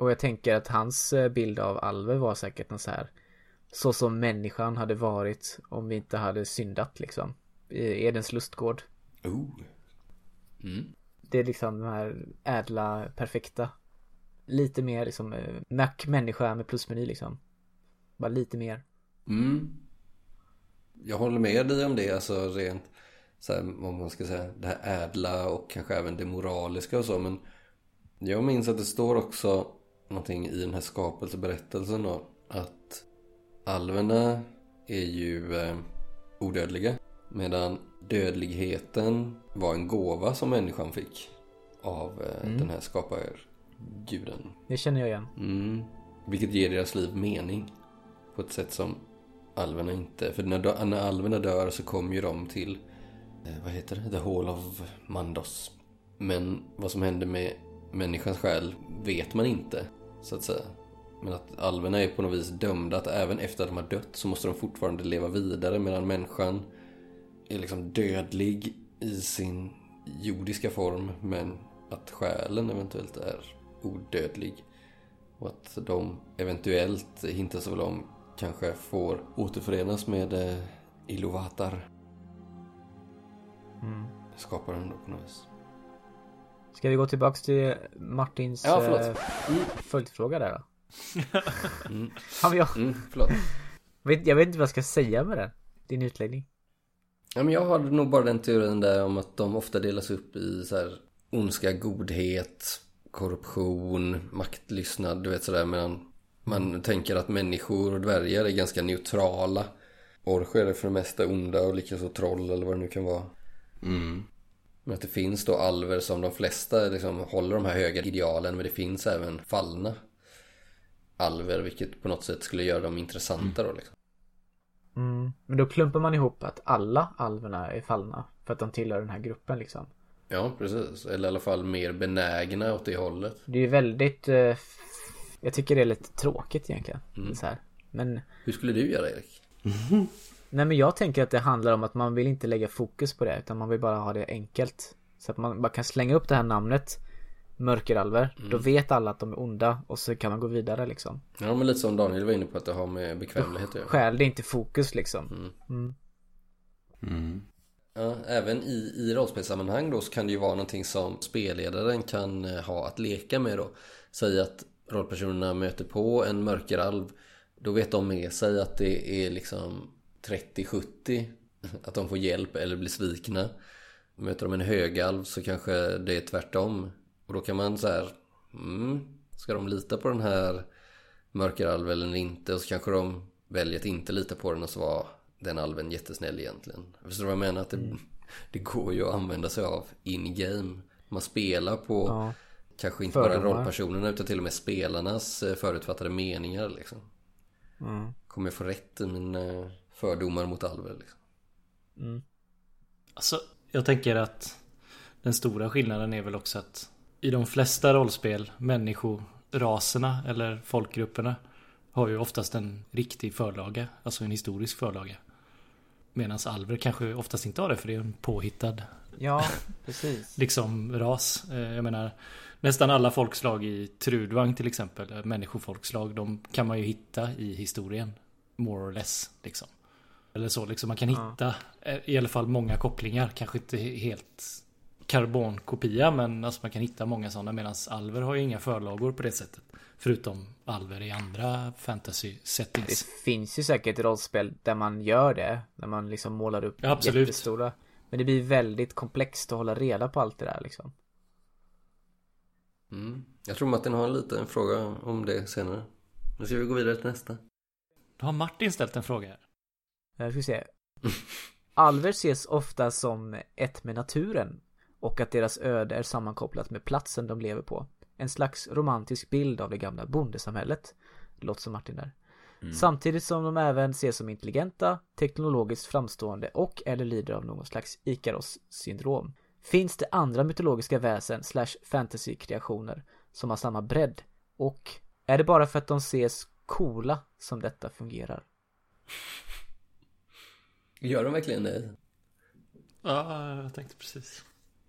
Och jag tänker att hans eh, bild av alver var säkert någon så här Så som människan hade varit om vi inte hade syndat liksom I Edens lustgård Oh. Mm. Det är liksom de här ädla, perfekta Lite mer liksom eh, Mac människa med plusmeny liksom Bara lite mer Mm. Jag håller med dig om det, alltså rent så här, om man ska säga det här ädla och kanske även det moraliska och så men jag minns att det står också någonting i den här skapelseberättelsen då att alverna är ju eh, odödliga medan dödligheten var en gåva som människan fick av eh, den här skaparguden. Det känner jag igen Mm. Vilket ger deras liv mening. På ett sätt som alverna inte. För när, när alverna dör så kommer ju de till, eh, vad heter det? The Hall of Mandos. Men vad som händer med människans själ vet man inte, så att säga. Men att alverna är på något vis dömda att även efter att de har dött så måste de fortfarande leva vidare medan människan är liksom dödlig i sin jordiska form men att själen eventuellt är odödlig. Och att de eventuellt, hintas väl om, kanske får återförenas med eh, Iluvatar. mm. Skaparen då på något vis. Ska vi gå tillbaks till Martins Ja, förlåt. eh, följdfråga där då? Mm. Ja, men jag, Mm, förlåt. vet, jag vet inte vad jag ska säga med den Din utläggning Ja, men jag har nog bara den teorin där om att de ofta delas upp i så här ondska, godhet, korruption, maktlystnad, du vet sådär. Medan man tänker att människor och dvärgar är ganska neutrala. Orcher är för det mesta onda och likaså troll eller vad det nu kan vara. Mm. Men att det finns då alver som de flesta liksom håller de här höga idealen men det finns även fallna alver vilket på något sätt skulle göra dem intressanta då liksom. mm. Men då klumpar man ihop att alla alverna är fallna För att de tillhör den här gruppen liksom Ja, precis. Eller i alla fall mer benägna åt det hållet. Det är ju väldigt eh, Jag tycker det är lite tråkigt egentligen så här. Men Hur skulle du göra Erik? Nej men jag tänker att det handlar om att man vill inte lägga fokus på det utan man vill bara ha det enkelt Så att man bara kan slänga upp det här namnet Mörkeralver Då vet alla att de är onda och så kan man gå vidare liksom Ja, men lite som Daniel var inne på att det har med bekvämlighet att göra. Stjäl det inte fokus liksom mm. Mm. Ja, även i, i rollspelssammanhang då så kan det ju vara någonting som spelledaren kan eh, ha att leka med då. Säg att rollpersonerna möter på en mörkeralv. Då vet de med sig att det är liksom 30-70. Att de får hjälp eller blir svikna. Möter de en högalv så kanske det är tvärtom. Och då kan man så här, mm, ska de lita på den här mörkeralven eller inte? Och så kanske de väljer att inte lita på den och så var den alven jättesnäll egentligen. Förstår du vad jag menar? Att det, det går ju att använda sig av in-game. Man spelar på Ja. kanske inte bara Fördomar. rollpersonerna utan till och med spelarnas eh, förutfattade meningar liksom. Mm. Kommer jag få rätt i mina fördomar mot alver liksom? Alltså, jag tänker att den stora skillnaden är väl också att i de flesta rollspel, människoraserna eller folkgrupperna har ju oftast en riktig förlaga, alltså en historisk förlaga. Medan alver kanske oftast inte har det för det är en påhittad Ja, precis liksom ras. Eh, Jag menar nästan alla folkslag i Trudvang till exempel, eh, människofolkslag, de kan man ju hitta i historien. More or less liksom. Eller så liksom. Man kan hitta eh, i alla fall många kopplingar. Kanske inte helt karbonkopia men alltså man kan hitta många sådana. Medan Alver har ju inga förlagor på det sättet. Förutom Alver i andra fantasy Det settings. finns ju säkert rollspel där man gör det. När man liksom målar upp Ja, absolut. jättestora. Men det blir väldigt komplext att hålla reda på allt det där liksom. Mm. Jag tror Martin har en liten fråga om det senare. Nu ska vi gå vidare till nästa. Då har Martin ställt en fråga här. Jag ska se. Alver ses ofta som ett med naturen och att deras öde är sammankopplat med platsen de lever på. En slags romantisk bild av det gamla bondesamhället. Låter som Martin där. Samtidigt som de även ses som intelligenta, teknologiskt framstående och eller lider av någon slags Ikaros syndrom. Finns det andra mytologiska väsen slash fantasy-kreationer som har samma bredd? Och är det bara för att de ses coola som detta fungerar? Gör de verkligen det? Ja, jag tänkte precis.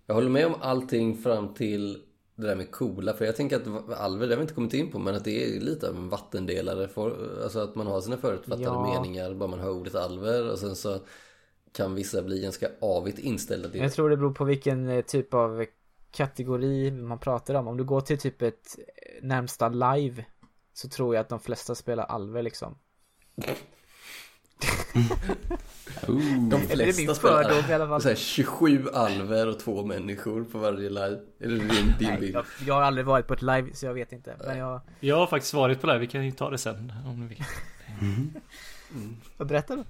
Jag håller med om allting fram till det där med coola. För jag tänker att Alver, det har vi inte kommit in på, men att det är lite av en vattendelare. För, alltså att man har sina förutfattade Ja. meningar, bara man hör ordet Alver. Och sen så kan vissa bli ganska avigt inställda till Jag tror det beror på vilken eh, typ av kategori man pratar om. Om du går till typ ett eh, närmsta live så tror jag att de flesta spelar alver liksom. Ooh. De Eller det är min flesta spelar fördom i alla fall. så här 27 alver och två människor på varje live. Eller din, din Nej, bild. jag, jag har aldrig varit på ett live så jag vet inte. Men jag, Jag har faktiskt varit på det här. Vi kan ju ta det sen om ni vill. jag berättar då.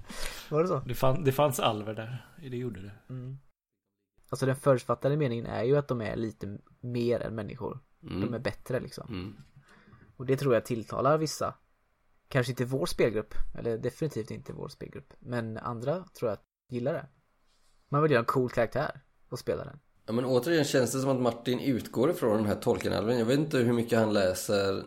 Var det så? Det, fann, det fanns alver där. Det gjorde det. Mm. Alltså den förutfattade meningen är ju att de är lite mer än människor. De är Mm. bättre liksom. Mm. Och det tror jag tilltalar vissa. Kanske inte vår spelgrupp. Eller definitivt inte vår spelgrupp. Men andra tror jag gillar det. Man vill göra en cool karaktär och spela den. Ja men återigen känns det som att Martin utgår ifrån den här Tolkien-alven. Jag vet inte hur mycket han läser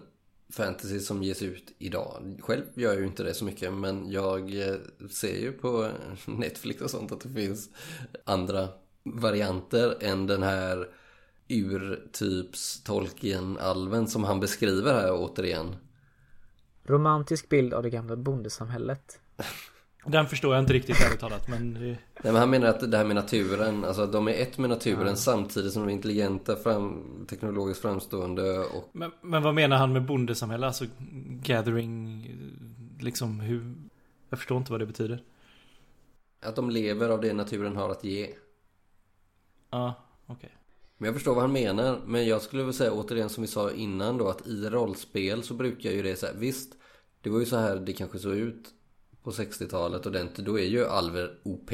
fantasy som ges ut idag. Själv gör jag ju inte det så mycket men jag eh, ser ju på Netflix och sånt att det finns andra varianter än den här urtyps Tolkien-alven som han beskriver här återigen. Romantisk bild av det gamla bondesamhället. Den förstår jag inte riktigt ärligt talat. Men Nej men han menar att det här med naturen, alltså att de är ett med naturen samtidigt som de är intelligenta, fram, teknologiskt framstående och men, men vad menar han med bondesamhälle? Alltså gathering, liksom hur... Jag förstår inte vad det betyder. att de lever av det naturen har att ge. Ja, okej. Men jag förstår vad han menar. Men jag skulle väl säga återigen som vi sa innan då att i rollspel så brukar ju det så här, visst det var ju så här det kanske såg ut på 60-talet och den, då är ju Alver OP.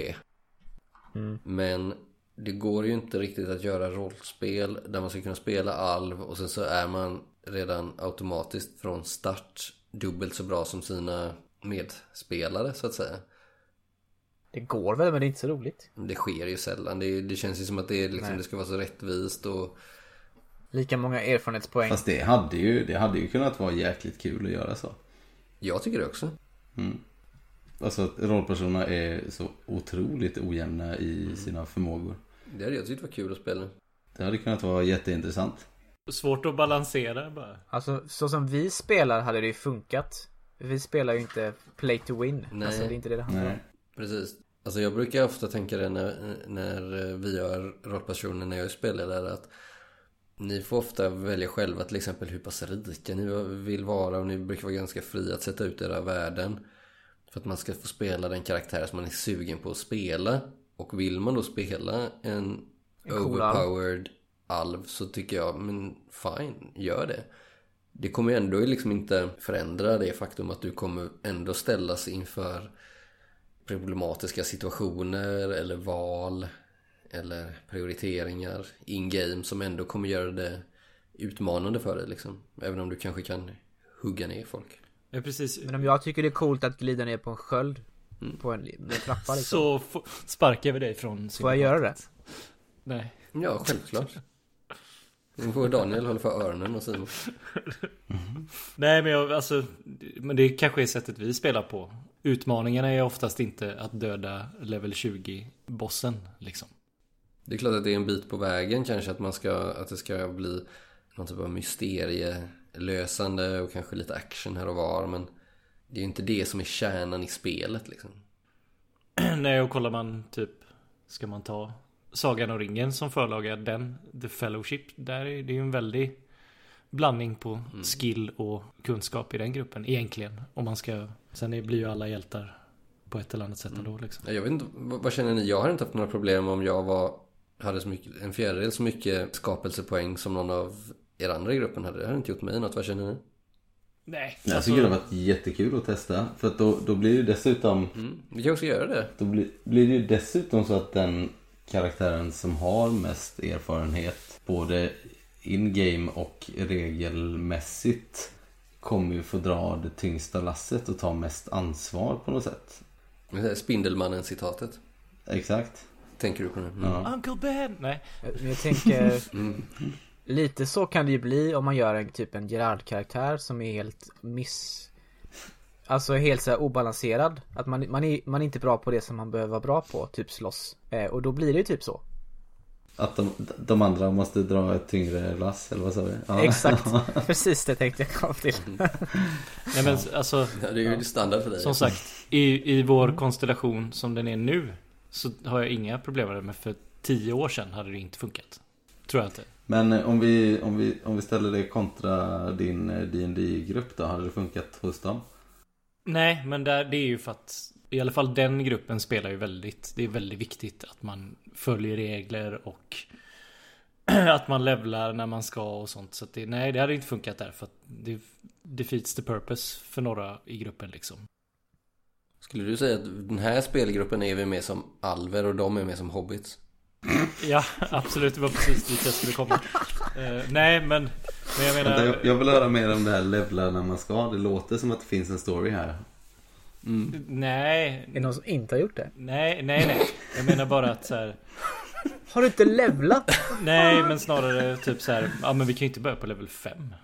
Men det går ju inte riktigt att göra rollspel där man ska kunna spela alv och sen så är man redan automatiskt från start dubbelt så bra som sina medspelare så att säga. Det går väl men det är inte så roligt. Det sker ju sällan. Det, det känns ju som att det, är liksom, det ska vara så rättvist och Lika många erfarenhetspoäng. Fast det hade, ju, det hade ju kunnat vara jäkligt kul att göra så. jag tycker det också. Alltså att rollpersonerna är så otroligt ojämna i sina förmågor. Det hade jag tyckt var kul att spela. Det hade kunnat vara jätteintressant. Svårt att balansera bara. Alltså så som vi spelar hade det ju funkat. Vi spelar ju inte play to win. Nej. Alltså det är inte det det handlar om. Precis. Alltså jag brukar ofta tänka det när, när vi gör rollpersoner när jag spelar där att ni får ofta välja själva till exempel hur pass rika ni vill vara och ni brukar vara ganska fria att sätta ut era värden. För att man ska få spela den karaktär som man är sugen på att spela. Och vill man då spela en, En cool alv. overpowered alv så tycker jag, men fine, gör det. Det kommer ju ändå liksom inte förändra det faktum att du kommer ändå ställas inför problematiska situationer eller val eller prioriteringar in-game som ändå kommer göra det utmanande för dig liksom. Även om du kanske kan hugga ner folk. Ja, precis. Men om jag tycker det är coolt att glida ner på en sköld. På en, en trappa liksom. Så sparkar vi dig från Får jag göra det? Nej. Ja, självklart. Nu får Daniel hålla för öronen och Simon. Nej men jag, alltså Men det kanske är sättet vi spelar på Utmaningarna är oftast inte att döda level 20 bossen liksom Det är klart att det är en bit på vägen kanske att man ska, att det ska bli någon typ av mysterielösande och kanske lite action här och var men det är ju inte det som är kärnan i spelet liksom. Nej, och kollar man typ Ska man ta Sagan och ringen som förlaga den The Fellowship Där är det ju en väldig Blandning på skill och kunskap i den gruppen egentligen Om man ska Sen blir ju alla hjältar På ett eller annat sätt ändå liksom Jag vet inte, vad, känner ni? Jag har inte haft några problem om jag var, hade så mycket, en fjärdedel så mycket skapelsepoäng som någon av er andra i gruppen hade. Det hade inte gjort mig något. Vad känner ni? Nej, Jag tycker det har varit jättekul att testa. För att då, då blir det dessutom Mm. Vi kanske ska göra det. Då blir, blir det ju dessutom så att den karaktären som har mest erfarenhet både in-game och regelmässigt kommer ju få dra det tyngsta lasset och ta mest ansvar på något sätt. Spindelmannen-citatet. Exakt. Tänker du på nu? Mm. Ja. Uncle Ben! Nej Men jag tänker Mm. Lite så kan det ju bli om man gör en typ en Gerard-karaktär som är helt miss... Alltså helt så här obalanserad. Att man, man, är, man är inte bra på det som man behöver vara bra på, typ slåss. Eh, och då blir det ju typ så. Att de, de andra måste dra ett tyngre lass, eller vad sa vi? Ja. Exakt, precis det tänkte jag komma till. Nej men alltså Ja, det är ju standard för dig. Som sagt, i, i vår konstellation som den är nu så har jag inga problem med det. Men för tio år sedan hade det inte funkat. Tror jag inte. Men eh, om vi, om, vi, om vi ställer det kontra din eh, dd grupp då, hade det funkat hos dem? Nej, men där, det är ju för att i alla fall den gruppen spelar ju väldigt. Det är väldigt viktigt att man följer regler och att man levlar när man ska och sånt. Så att det, nej, det hade inte funkat där för att det defeats the purpose för några i gruppen liksom. Skulle du säga att den här spelgruppen är vi med som alver och de är med som hobbits? Ja, absolut. Det var precis dit jag skulle komma. Eh, nej, men, men jag menar... Vänta, jag, jag vill höra mer om det här levla när man ska. Det låter som att det finns en story här. Nej, Är det någon som inte har gjort det? nej, nej, nej. Jag menar bara att så här. Har du inte levlat? Nej, men snarare typ så här. Ja, men vi kan ju inte börja på level 5.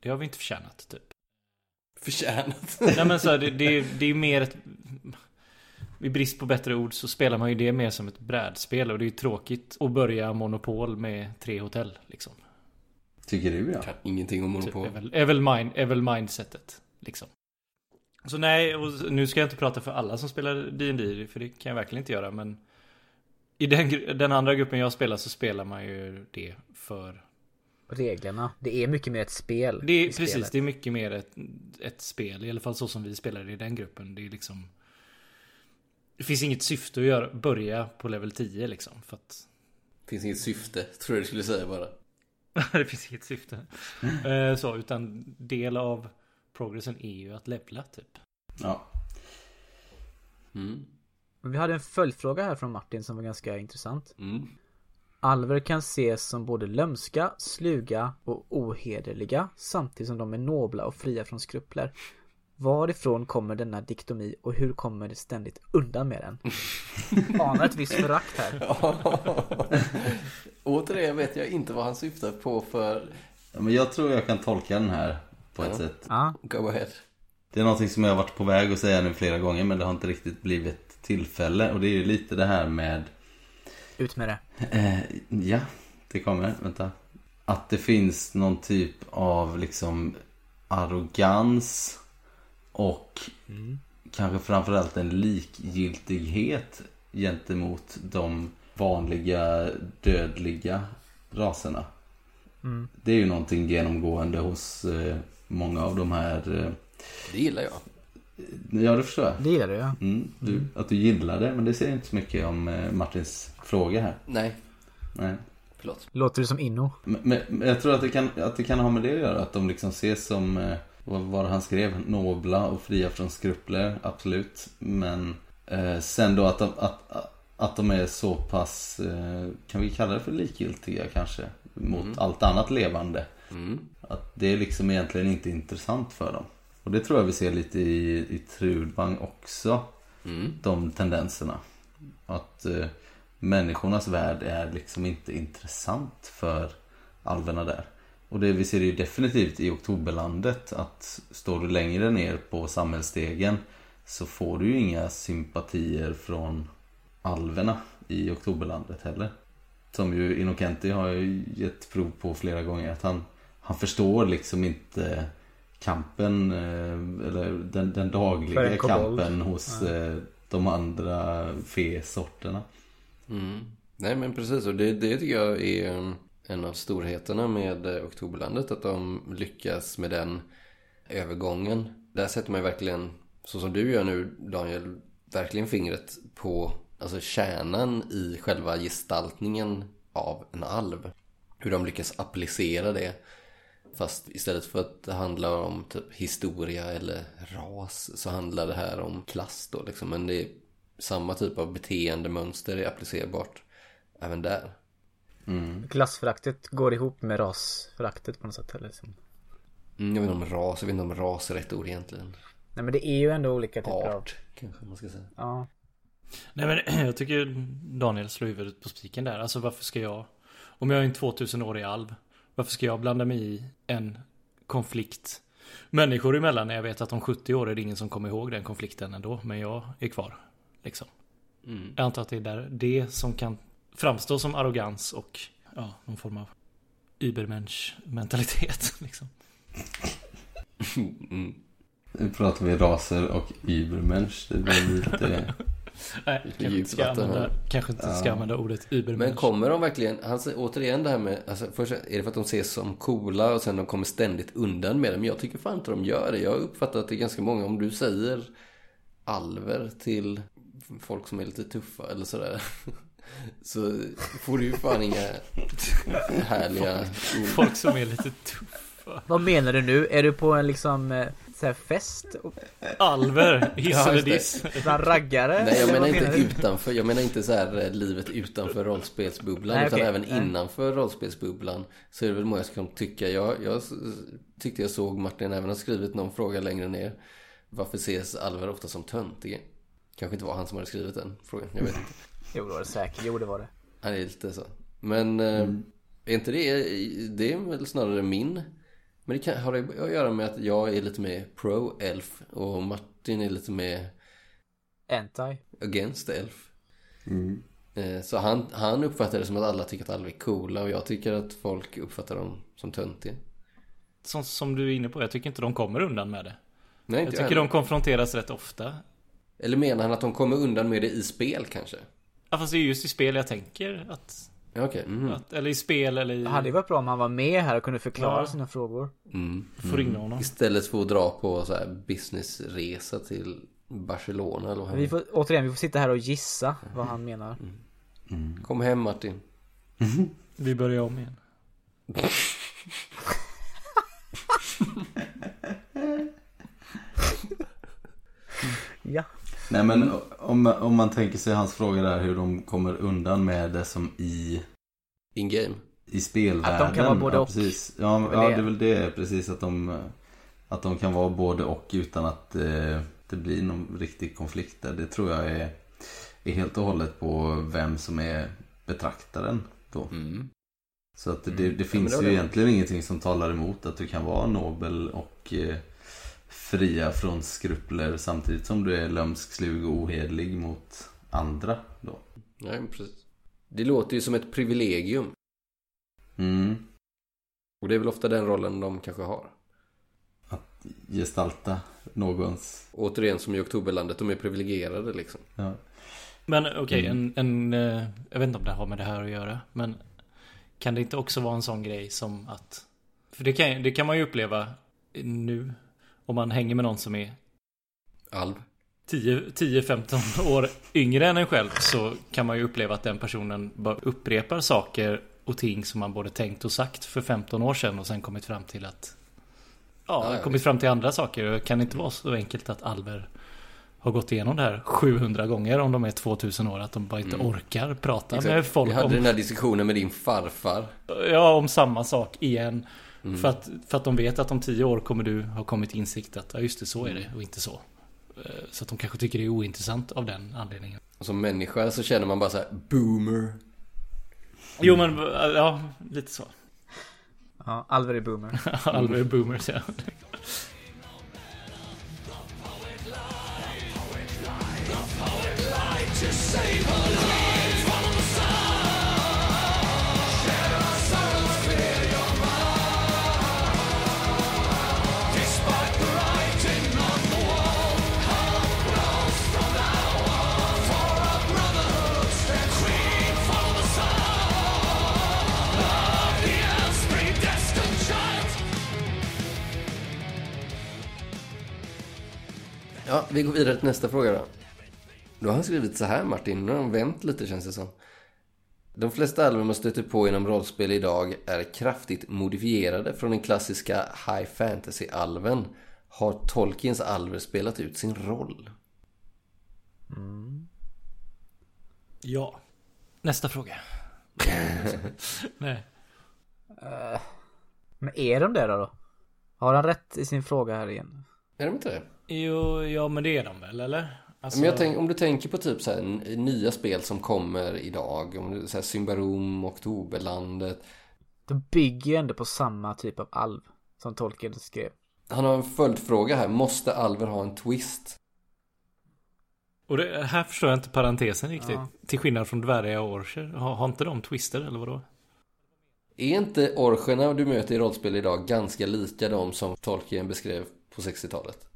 Det har vi inte förtjänat, typ. Förtjänat. Nej, men så här, det, det, det är ju mer ett... I brist på bättre ord så spelar man ju det mer som ett brädspel och det är ju tråkigt att börja Monopol med tre hotell liksom. Tycker du ja? Kan ingenting om Typ, monopol. är, väl, är, väl mind, är väl mindsetet liksom. Så nej, och nu ska jag inte prata för alla som spelar D&D för det kan jag verkligen inte göra men i den, den andra gruppen jag spelar så spelar man ju det för Reglerna. Det är mycket mer ett spel. Det är precis, spelet. det är mycket mer ett, ett spel. I alla fall så som vi spelade i den gruppen. Det är liksom... Det finns inget syfte att göra, börja på level 10 liksom. För att... Finns inget syfte, tror jag du skulle säga bara. det finns inget syfte. Eh, så, utan del av progressen är ju att levla typ. Ja. Mm. Vi hade en följdfråga här från Martin som var ganska intressant. Mm. Alver kan ses som både lömska, sluga och ohederliga samtidigt som de är nobla och fria från skrupler. Varifrån kommer denna diktomi och hur kommer det ständigt undan med den? Anar ett visst förakt här. Återigen vet jag inte vad han syftar på för... Ja, Men jag tror jag kan tolka den här på ett Ja. sätt. Ja, Go ahead. Det är någonting som jag har varit på väg att säga nu flera gånger men det har inte riktigt blivit tillfälle. Och det är ju lite det här med ut med det. Eh, ja, det kommer. Vänta. Att det finns någon typ av liksom arrogans och kanske framförallt en likgiltighet gentemot de vanliga dödliga raserna. Mm. Det är ju någonting genomgående hos eh, många av de här. Eh, Det gillar jag. ja, det förstår jag. Det gillar du ja. Mm, du, Att du gillar det, men det säger inte så mycket om eh, Martins fråga här. Nej, Nej. förlåt. Låter du som Inno? Men, men men jag tror att det, kan, att det kan ha med det att göra. Att de liksom ses som, eh, vad var det han skrev? Nobla och fria från skrupler, absolut. Men eh, sen då att de, att, att- att de är så pass, eh, kan vi kalla det för likgiltiga kanske? Mot Mm. allt annat levande. Mm. Att det är liksom egentligen inte intressant för dem. Och det tror jag vi ser lite i, i Trudvang också. Mm. De tendenserna. Att eh, människornas värld är liksom inte intressant för alverna där. Och det vi ser det ju definitivt i Oktoberlandet att står du längre ner på samhällsstegen så får du ju inga sympatier från alverna i Oktoberlandet heller. Som ju Innocenti har ju gett prov på flera gånger att han, han förstår liksom inte kampen eh, eller den, den dagliga kampen hos eh, de andra fesorterna. Mm. Nej men precis och det, det tycker jag är en, en av storheterna med eh, Oktoberlandet. Att de lyckas med den övergången. Där sätter man ju verkligen, så som du gör nu Daniel, verkligen fingret på alltså kärnan i själva gestaltningen av en alv. Hur de lyckas applicera det. Fast istället för att det handlar om typ historia eller ras så handlar det här om klass då liksom. Men det är samma typ av beteendemönster är applicerbart även där. Klassföraktet går ihop med rasföraktet på något sätt eller liksom. Mm, jag vet inte om ras, jag vet inte om ras är rätt ord egentligen. Nej men det är ju ändå olika typer av... Art kanske man ska säga. Ja. Nej men jag tycker Daniel slår huvudet på spiken där. Alltså varför ska jag... Om jag är en 2000-årig alv. Varför ska jag blanda mig i en konflikt människor emellan när jag vet att om 70 år är det ingen som kommer ihåg den konflikten ändå. Men jag är kvar. Liksom. Mm. Jag antar att det är där, det som kan framstå som arrogans och ja, någon form av übermensch mentalitet. Liksom. Mm. Nu pratar vi raser och übermensch. Det blir lite... Nej, kanske inte, ska använda, kanske inte ska Ja. använda ordet übermensch. Men kommer de verkligen, han säger återigen det här med, alltså först är det för att de ses som coola och sen de kommer ständigt undan med det. Men jag tycker fan inte de gör det. Jag har uppfattat att det är ganska många, om du säger alver till folk som är lite tuffa eller sådär. Så får du ju fan inga härliga ord. Folk som är lite tuffa. Vad menar du nu? Är du på en liksom eh, så här fest? Och Alver, hiss eller diss. bland raggare? Nej jag menar inte utanför, jag menar inte så här eh, livet utanför rollspelsbubblan Nej, utan även Nej. innanför rollspelsbubblan så är det väl många som tycka, jag, jag tyckte jag såg Martin även har skrivit någon fråga längre ner Varför ses alver ofta som töntiga? Kanske inte var han som hade skrivit den frågan, jag vet inte Jo det var det säkert, jo det var det. Han är lite så Men eh, är inte det, det är väl snarare min Men det kan, har det att göra med att jag är lite mer pro-elf och Martin är lite mer Anti. against elf Mm. Eh, Så han, han uppfattar det som att alla tycker att alla är coola och jag tycker att folk uppfattar dem som töntiga. Som, som du är inne på, jag tycker inte de kommer undan med det. Nej, Jag inte tycker jag de konfronteras rätt ofta. Eller menar han att de kommer undan med det i spel kanske? Ja, fast det är just i spel jag tänker att... Okej, mhm. att eller i spel eller i... Det hade ju varit bra om han var med här och kunde förklara Ja. sina frågor. mm. Får ringa honom. Istället för att dra på så här businessresa till Barcelona eller vad han Vi får, återigen, vi får sitta här och gissa vad han menar. Kom hem Martin. Vi börjar om igen. Ja. Nej men om, om man tänker sig hans fråga där hur de kommer undan med det som i, In game. i spelvärlden. Att de kan vara både ja, och. Precis. Ja, väl ja det. det är väl det precis att de Att de kan vara både och utan att eh, det blir någon riktig konflikt där. Det tror jag är, är helt och hållet på vem som är betraktaren då. Mm. Så att det, Mm. Ja, det finns det var ju det. egentligen ingenting som talar emot att du kan vara nobel och eh, fria från skrupler samtidigt som du är lömsk, slug och ohederlig mot andra då. Nej, precis. Det låter ju som ett privilegium. Mm. Och det är väl ofta den rollen de kanske har. Gestalta någons... Återigen som i Oktoberlandet, de är privilegierade liksom. Ja. Men okej, Mm. en, en... eh, Jag vet inte om det har med det här att göra. Men kan det inte också vara en sån grej som att... För det kan, det kan man ju uppleva nu. Om man hänger med någon som är Alv. 10 10-15 år yngre än en själv så kan man ju uppleva att den personen bara upprepar saker och ting som man både tänkt och sagt för 15 år sedan och sen kommit fram till att Ja, Ja, ja, kommit fram till andra saker. Det kan inte vara så enkelt att Alver har gått igenom det här 700 gånger om de är 2000 år. Att de bara inte Mm. orkar prata Exakt. med folk Vi hade om, den här diskussionen med din farfar. ja, om samma sak igen. Mm. För, att, för att de vet att om tio år kommer du ha kommit till insikt att ja, just det, så är det mm. och inte så. Eh, så att de kanske tycker det är ointressant av den anledningen. Och som människa så känner man bara så här, boomer. Jo men, eh, ja, lite så. Ja, Alver är boomer. Alver är boomer, ja. save her life. Ja, vi går vidare till nästa fråga då. Då har han skrivit så här Martin, nu har han vänt lite känns det som. De flesta alver man stöter på inom rollspel idag är kraftigt modifierade från den klassiska High Fantasy-alven. Har Tolkiens alver spelat ut sin roll? Ja. Nästa fråga. Nej. Men är de det då? då? Har han rätt i sin fråga här igen? Är de inte det? Jo, ja men det är de väl eller? Alltså, Men jag tänk, om du tänker på typ så här, nya spel som kommer idag. Om du säger Symbarom, Oktoberlandet. De bygger ju ändå på samma typ av alv som Tolkien skrev. Han har en följdfråga här. Måste alver ha en twist? Och det, här förstår jag inte parentesen riktigt. Ja. Till skillnad från dvärgar och orcher. Har, har inte de twister eller vadå? Är inte orcherna du möter i rollspel idag ganska lika de som Tolkien beskrev på 60-talet?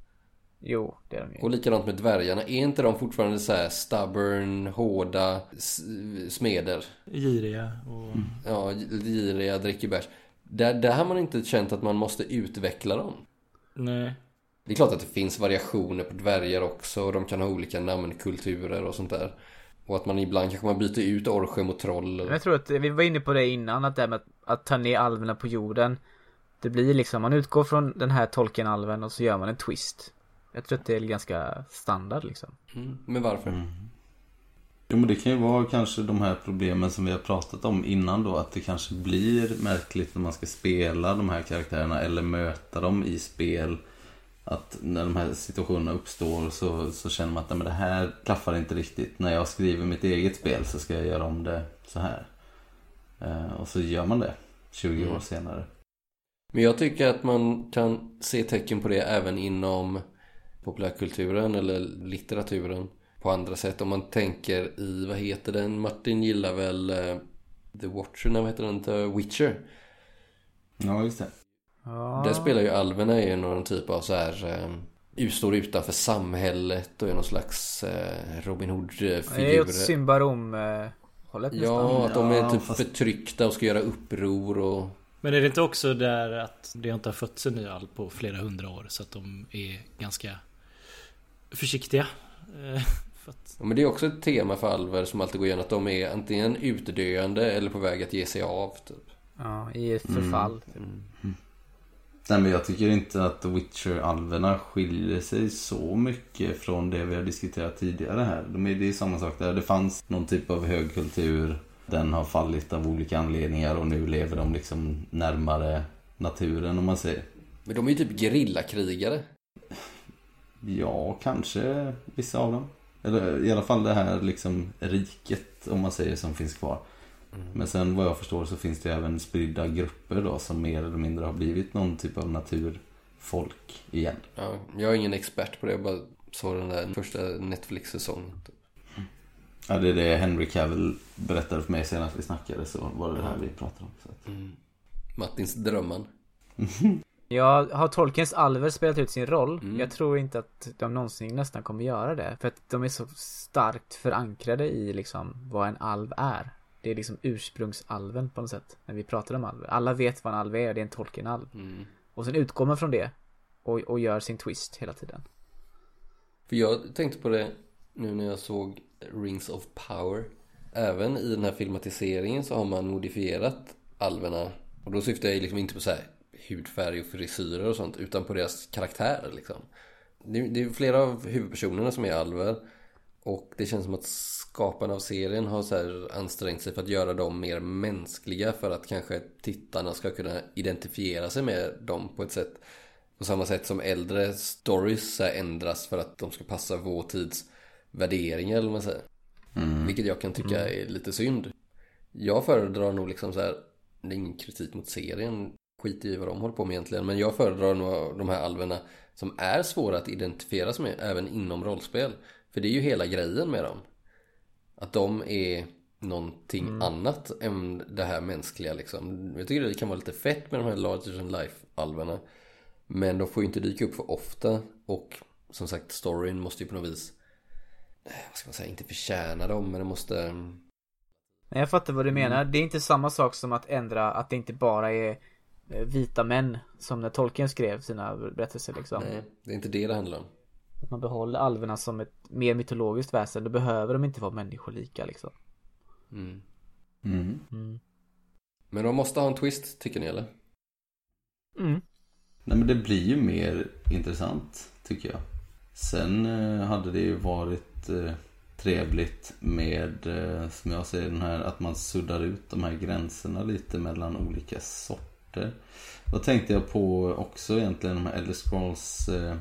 Jo, det är de ju. Och likadant med dvärgarna. Är inte de fortfarande så här stubborn, hårda smeder? Giriga och... Ja, giriga, dricker bärs. Där, där har man inte känt att man måste utveckla dem. Nej. Det är klart att det finns variationer på dvärgar också och de kan ha olika namnkulturer och sånt där. Och att man ibland kanske man byter ut orcher mot troll. Jag tror att vi var inne på det innan, att det här med att, att ta ner alverna på jorden. Det blir liksom, man utgår från den här Tolkien-alven och så gör man en twist. Jag tror att det är ganska standard liksom. Mm. Men varför? Mm. Jo men det kan ju vara kanske de här problemen som vi har pratat om innan då. Att det kanske blir märkligt när man ska spela de här karaktärerna eller möta dem i spel. Att när de här situationerna uppstår så, så känner man att men det här klaffar inte riktigt. När jag skriver mitt eget spel så ska jag göra om det så här. Eh, och så gör man det 20 år Mm. senare. Men jag tycker att man kan se tecken på det även inom populärkulturen eller litteraturen på andra sätt. Om man tänker i, vad heter den? Martin gillar väl eh, The Watcher, nej vad heter den? The Witcher. Ja just det. Ja. Där spelar ju alverna är någon typ av så här eh, står utanför samhället och är någon slags eh, Robin Det är Hood-figur. åt Symbarom eh, hållet. Ja, att de är Ja, typ fast- förtryckta och ska göra uppror och... Men är det inte också där att det inte har fötts en ny alv på flera hundra år så att de är ganska försiktiga? Eh, för att, Ja, men det är också ett tema för alver som alltid går igenom att de är antingen utdöende eller på väg att ge sig av. Typ. Ja, i ett förfall. Nej men jag tycker inte att The Witcher-alverna skiljer sig så mycket från det vi har diskuterat tidigare här. De är, det är samma sak där. Det fanns någon typ av högkultur. Den har fallit av olika anledningar och nu lever de liksom närmare naturen om man säger. Men de är ju typ gerillakrigare. Ja, kanske vissa av dem. Eller i alla fall det här liksom riket om man säger som finns kvar. Men sen vad jag förstår så finns det även spridda grupper då som mer eller mindre har blivit någon typ av naturfolk igen. Ja, jag är ingen expert på det, jag bara såg den där första Netflix-säsongen. Typ. Ja, det är det Henry Cavill berättade för mig senast vi snackade så var det det här vi pratade om. Så att... Mm. Martins drömman. Ja, har Tolkiens alver spelat ut sin roll? Mm. Jag tror inte att de någonsin nästan kommer göra det. För att de är så starkt förankrade i liksom vad en alv är. Det är liksom ursprungsalven på något sätt. När vi pratar om alver. Alla vet vad en alv är, det är en Tolkien-alv. Mm. Och sen utgår man från det. Och, och gör sin twist hela tiden. För jag tänkte på det nu när jag såg Rings of Power. Även i den här filmatiseringen så har man modifierat alverna. Och då syftar jag liksom inte på så här hudfärg och frisyrer och sånt utan på deras karaktär liksom. Det, det är flera av huvudpersonerna som är alver. Och det känns som att skaparna av serien har så ansträngt sig för att göra dem mer mänskliga för att kanske tittarna ska kunna identifiera sig med dem på ett sätt på samma sätt som äldre stories ändras för att de ska passa vår tids värderingar eller vad man säger. Vilket jag kan tycka är lite synd. Jag föredrar nog liksom så här, det är ingen kritik mot serien, skit i vad de håller på med egentligen. Men jag föredrar nog de här alverna som är svåra att identifiera sig med även inom rollspel. För det är ju hela grejen med dem. Att de är någonting annat än det här mänskliga liksom. Jag tycker det kan vara lite fett med de här larger than life alverna. Men de får ju inte dyka upp för ofta. Och som sagt, storyn måste ju på något vis, eh, vad ska man säga, inte förtjäna dem. Men det måste, Men jag fattar vad du menar. Det är inte samma sak som att ändra att det inte bara är vita män. Som när Tolkien skrev sina berättelser liksom. nej, det är inte det det handlar om. Att man behåller alverna som ett mer mytologiskt väsen. Då behöver de inte vara människolika liksom. Mm. Mm. Mm. Men de måste ha en twist, tycker ni eller? Mm. Nej men det blir ju mer intressant tycker jag. Sen eh, hade det ju varit eh, trevligt med, eh, som jag ser den här, att man suddar ut de här gränserna lite mellan olika sorter. Då tänkte jag på också egentligen de här Elder Scrolls eh,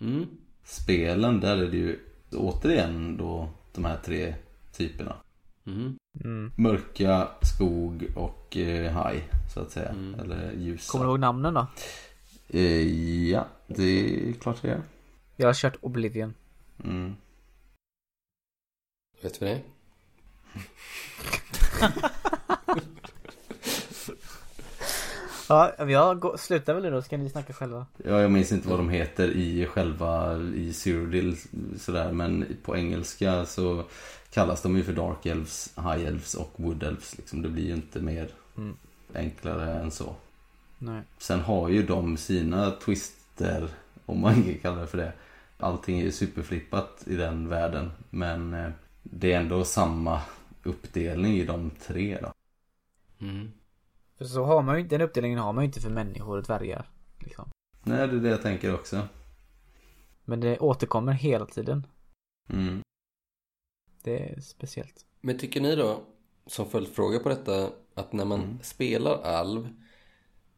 Mm. spelen. Där är det ju återigen då de här tre typerna. Mm. Mm. Mörka, skog och eh, haj så att säga. Mm. Eller ljusa. Kommer du ihåg namnen då? Eh, ja, det är klart det är. Jag har kört Oblivion. Mm. Vet vi det? Ja, jag går, slutar väl nu då så kan ni snacka själva. Ja, jag minns inte vad de heter i själva i Cyrodiil sådär. Men på engelska så kallas de ju för Dark Elves, High Elves och Wood Elves. Liksom. Det blir ju inte mer Mm. enklare än så. Nej. Sen har ju de sina twister, om man kan kalla det för det. Allting är ju superflippat i den världen. Men eh, det är ändå samma uppdelning i de tre då. Mm. För så har man ju inte, den uppdelningen har man ju inte för människor och dvärgar. Liksom. Nej, det är det jag tänker också. Men det återkommer hela tiden. Mm. Det är speciellt. Men tycker ni då, som följdfråga på detta, att när man Mm. spelar alv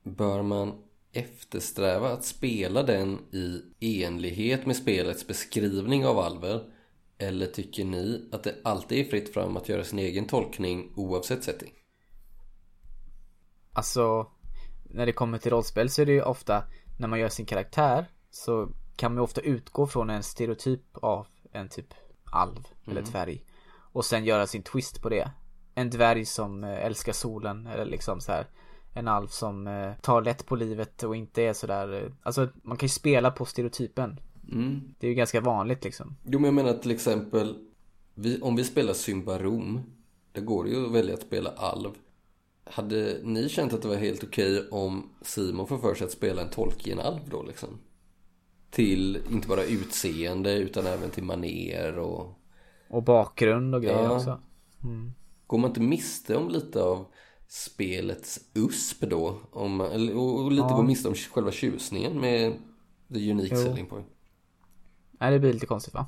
bör man eftersträva att spela den i enlighet med spelets beskrivning av alver? Eller tycker ni att det alltid är fritt fram att göra sin egen tolkning oavsett setting? Alltså, när det kommer till rollspel så är det ju ofta, när man gör sin karaktär, så kan man ju ofta utgå från en stereotyp av en typ alv eller dvärg. Och sen göra sin twist på det. En dvärg som eh, älskar solen eller liksom så här. En alv som eh, tar lätt på livet och inte är sådär, eh, alltså man kan ju spela på stereotypen. Mm. Det är ju ganska vanligt liksom. Jo men jag menar till exempel vi, Om vi spelar Symbarom Det går ju att välja att spela alv Hade ni känt att det var helt okej om Simon får för sig att spela en Tolkien-alv då liksom? Till inte bara utseende utan även till maner och Och bakgrund och grejer Ja. också. Mm. Går man inte miste om lite av spelets USP då? Om, och, lite Ja. gå miste om själva tjusningen med the unique Jo. selling point Nej det blir lite konstigt va?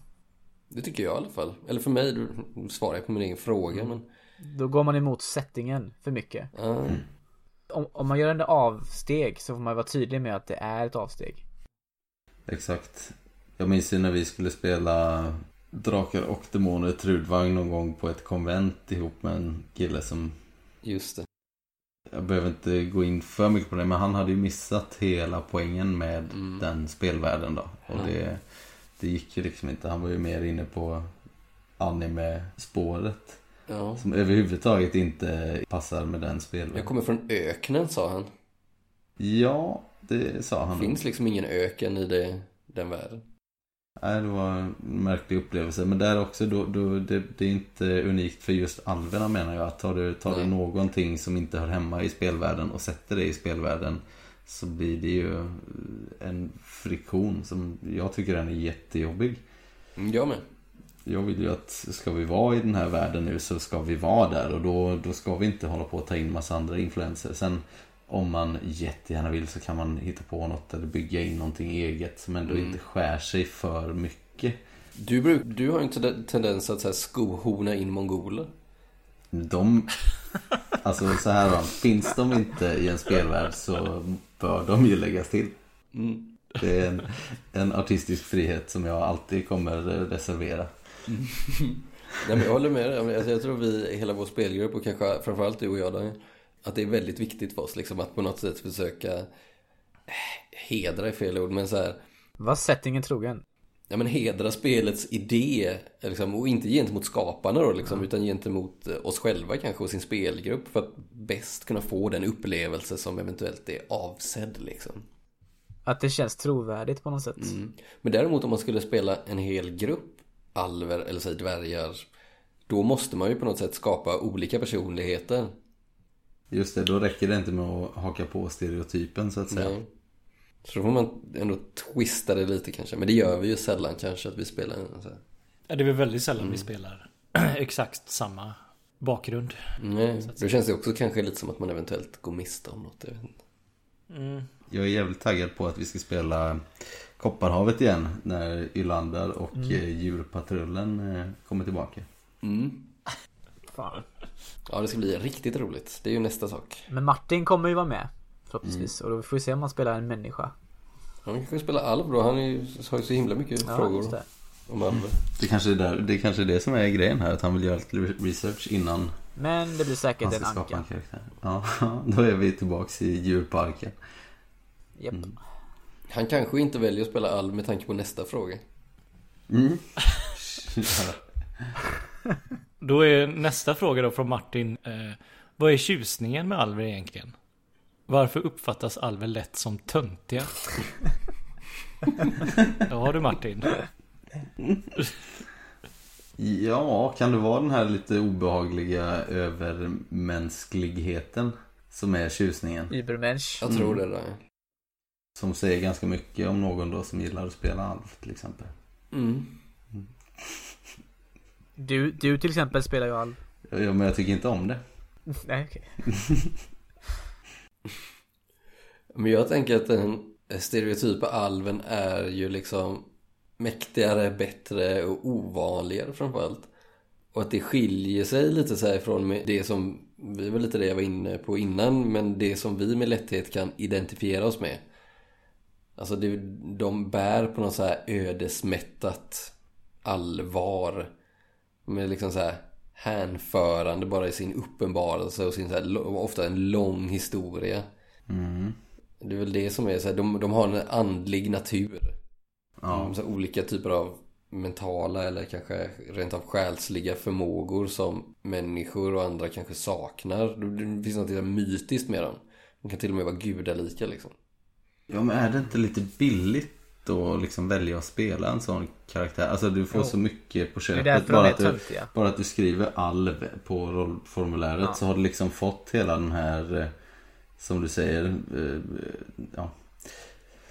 Det tycker jag i alla fall Eller för mig, du svarar jag på min egen fråga men Då går man emot settingen för mycket. ja. Om, om man gör en avsteg så får man vara tydlig med att det är ett avsteg. Exakt. Jag minns ju när vi skulle spela Drakar och Demoner Trudvang någon gång på ett konvent ihop med en kille som Just det Jag behöver inte gå in för mycket på det men han hade ju missat hela poängen med Mm. den spelvärlden då. Och Mm. det, det gick ju liksom inte. Han var ju mer inne på anime-spåret. Ja Som överhuvudtaget inte passar med den Jag spelvärlden. kommer från öknen sa han Ja, det sa han. Det finns liksom ingen öken i det, den världen Nej, det var en märklig upplevelse. Men där också, då, då, det, det är inte unikt för just alverna menar jag. Att tar du, tar du någonting som inte hör hemma i spelvärlden och sätter det i spelvärlden så blir det ju en friktion som jag tycker den är jättejobbig. Jag med Jag vill ju att ska vi vara i den här världen nu så ska vi vara där och då, då ska vi inte hålla på att ta in massa andra influenser. Sen om man jättegärna vill så kan man hitta på något eller bygga in någonting eget som ändå Mm. inte skär sig för mycket. Du, bruk, du har ju en tende- tendens att så här skohorna in mongoler De, alltså så här då, finns de inte i en spelvärld så bör de ju läggas till. mm. Det är en, en artistisk frihet som jag alltid kommer reservera. Nej, men jag håller med dig. Alltså, jag tror vi, hela vår spelgrupp och kanske framförallt du och jag Daniel, Att det är väldigt viktigt för oss liksom, att på något sätt försöka eh, Hedra är fel ord men så här Var settingen trogen? Ja men hedra spelets idé liksom, och inte gentemot skaparna då liksom, utan gentemot eh, oss själva kanske och sin spelgrupp för att bäst kunna få den upplevelse som eventuellt är avsedd liksom. Att det känns trovärdigt på något sätt. Mm. Men däremot om man skulle spela en hel grupp alver eller säg dvärgar då måste man ju på något sätt skapa olika personligheter. Just det, då räcker det inte med att haka på stereotypen så att säga. Nej. Så då får man ändå twista det lite kanske. Men det gör vi ju sällan kanske att vi spelar så här. Ja, det är väl väldigt sällan vi spelar exakt samma bakgrund. Nej, då känns det också kanske lite som att man eventuellt går miste om något. Jag vet inte. Jag är jävligt taggad på att vi ska spela Kopparhavet igen när Ylander och mm. djurpatrullen eh, kommer tillbaka. Mm. Fan. Ja, det ska bli riktigt roligt. Det är ju nästa sak. Men Martin kommer ju vara med. Förhoppningsvis. Och då får vi se om han spelar en människa. Han kanske spela Alv då. Han ju, har ju så himla mycket Ja, frågor just det. om Alv. Det kanske är, där, det kanske är det som är grejen här, att han vill göra lite research innan Men det blir säkert han en en anka. karaktär. Ja, då är vi tillbaks i djurparken. Japp. Han kanske inte väljer att spela Alv med tanke på nästa fråga. Mm. Då är nästa fråga då från Martin. Eh, vad är tjusningen med alver egentligen? Varför uppfattas alver lätt som töntiga? ja du Martin. Ja, kan det vara den här lite obehagliga övermänskligheten som är tjusningen? Übermensch. Jag tror det där. Som säger ganska mycket om någon då som gillar att spela alf till exempel. Mm. Du, du till exempel spelar ju all... Ja, men jag tycker inte om det. Nej okej. Men jag tänker att den stereotypa alven är ju liksom mäktigare, bättre och ovanligare framförallt. Och att det skiljer sig lite så här från det som, vi var lite det jag var inne på innan, men det som vi med lätthet kan identifiera oss med. Alltså det, de bär på något så här ödesmättat allvar. Med liksom så här hänförande bara i sin uppenbarelse och sin så här, ofta en lång historia. Det är väl det som är så här, de, de har en andlig natur. Ja. Så här, olika typer av mentala eller kanske rent av själsliga förmågor som människor och andra kanske saknar. Det, finns något så mytiskt med dem. De kan till och med vara gudalika liksom. Ja, men är det inte lite billigt då liksom välja att spela en sån karaktär? Alltså du får Jo. så mycket på Det är köpet. därför de Bara är att, du, bara att du skriver alv på rollformuläret Ja. så har du liksom fått hela den här eh, som du säger, eh, ja.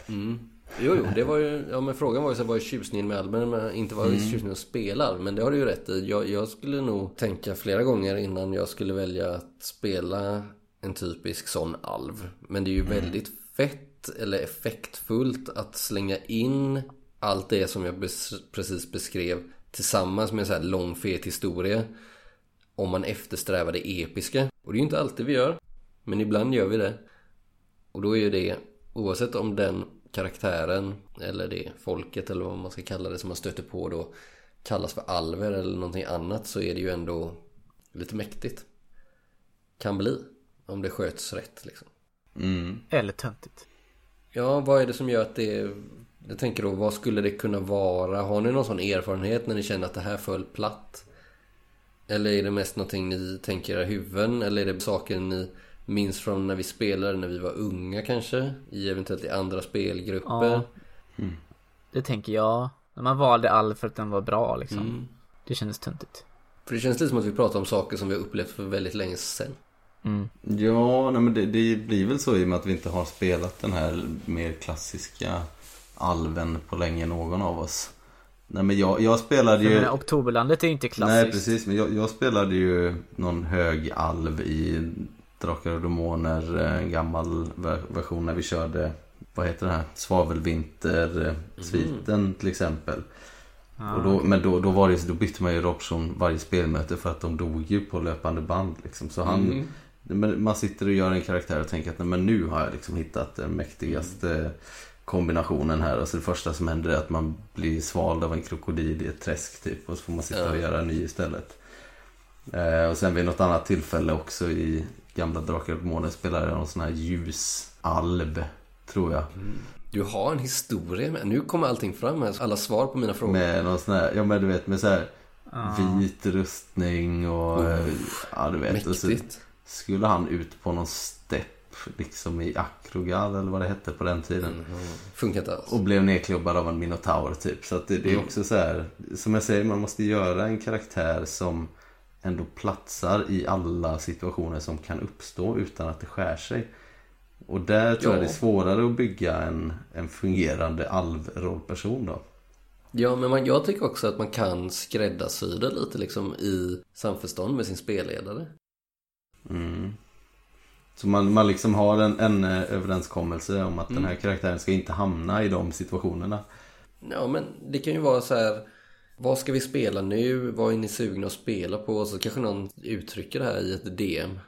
Mm. Jo, jo, det var ju, ja men frågan var ju så vad är tjusningen med alben? Men inte vad är tjusningen att spela Men det har du ju rätt i. Jag, jag skulle nog tänka flera gånger innan jag skulle välja att spela en typisk sån alv. Men det är ju väldigt fett eller effektfullt att slänga in allt det som jag precis beskrev tillsammans med en så här lång fet historia. Om man eftersträvar det episka. Och det är ju inte alltid vi gör. Men ibland gör vi det. Och då är ju det, oavsett om den karaktären eller det folket eller vad man ska kalla det som man stöter på då kallas för alver eller någonting annat så är det ju ändå lite mäktigt. Kan bli. Om det sköts rätt liksom. Mm. Eller töntigt. Ja, vad är det som gör att det... Jag tänker då, vad skulle det kunna vara? Har ni någon sån erfarenhet när ni känner att det här föll platt? Eller är det mest någonting ni tänker i era huvuden? Eller är det saker ni minns från när vi spelade när vi var unga kanske? I eventuellt i andra spelgrupper? Ja. Det tänker jag. När man valde all för att den var bra liksom. Mm. Det kändes töntigt. För det känns lite som att vi pratar om saker som vi har upplevt för väldigt länge sedan. Mm. Ja, nej, men det, det blir väl så i och med att vi inte har spelat den här mer klassiska alven på länge någon av oss. Nej men jag, jag spelade ju... menar, Oktoberlandet är ju inte klassiskt. Nej precis, men jag, jag spelade ju någon hög alv i Drakar och Demoner, eh, en gammal ver- version när vi körde, vad heter det här, Svavelvinter-sviten till exempel. och då, men då, då var det då bytte man ju rollperson varje spelmöte för att de dog ju på löpande band liksom. Så han, men man sitter och gör en karaktär och tänker att nej, men nu har jag liksom hittat den mäktigaste kombinationen här. Och så det första som händer är att man blir svald av en krokodil i ett träsk typ. Och så får man sitta och göra en ny istället. Eh, och sen vid något annat tillfälle också i gamla Drakar och Demoner spelade jag någon sån här ljusalb. Tror jag. Du har en historia med. Nu kommer allting fram här. Alla svar på mina frågor. Med någon sån här, ja men du vet med så här vit rustning och eh, ja du vet. Och så Mäktigt. Skulle han ut på någon stepp liksom i Akrogal eller vad det hette på den tiden. Funkar inte alls. Och blev nedklubbad av en minotaur typ. Så att det, det är också så här, som jag säger, man måste göra en karaktär som ändå platsar i alla situationer som kan uppstå utan att det skär sig. Och där tror jag Ja. det är svårare att bygga en, en fungerande alv-rollperson då. Ja, men man, jag tycker också att man kan skräddarsy det lite liksom i samförstånd med sin spelledare. Mm. Så man, man liksom har en, en eh, överenskommelse om att den Mm. här karaktären ska inte hamna i de situationerna. Ja, men det kan ju vara så här. Vad ska vi spela nu? Vad är ni sugna att spela på? Och så kanske någon uttrycker det här i ett DM.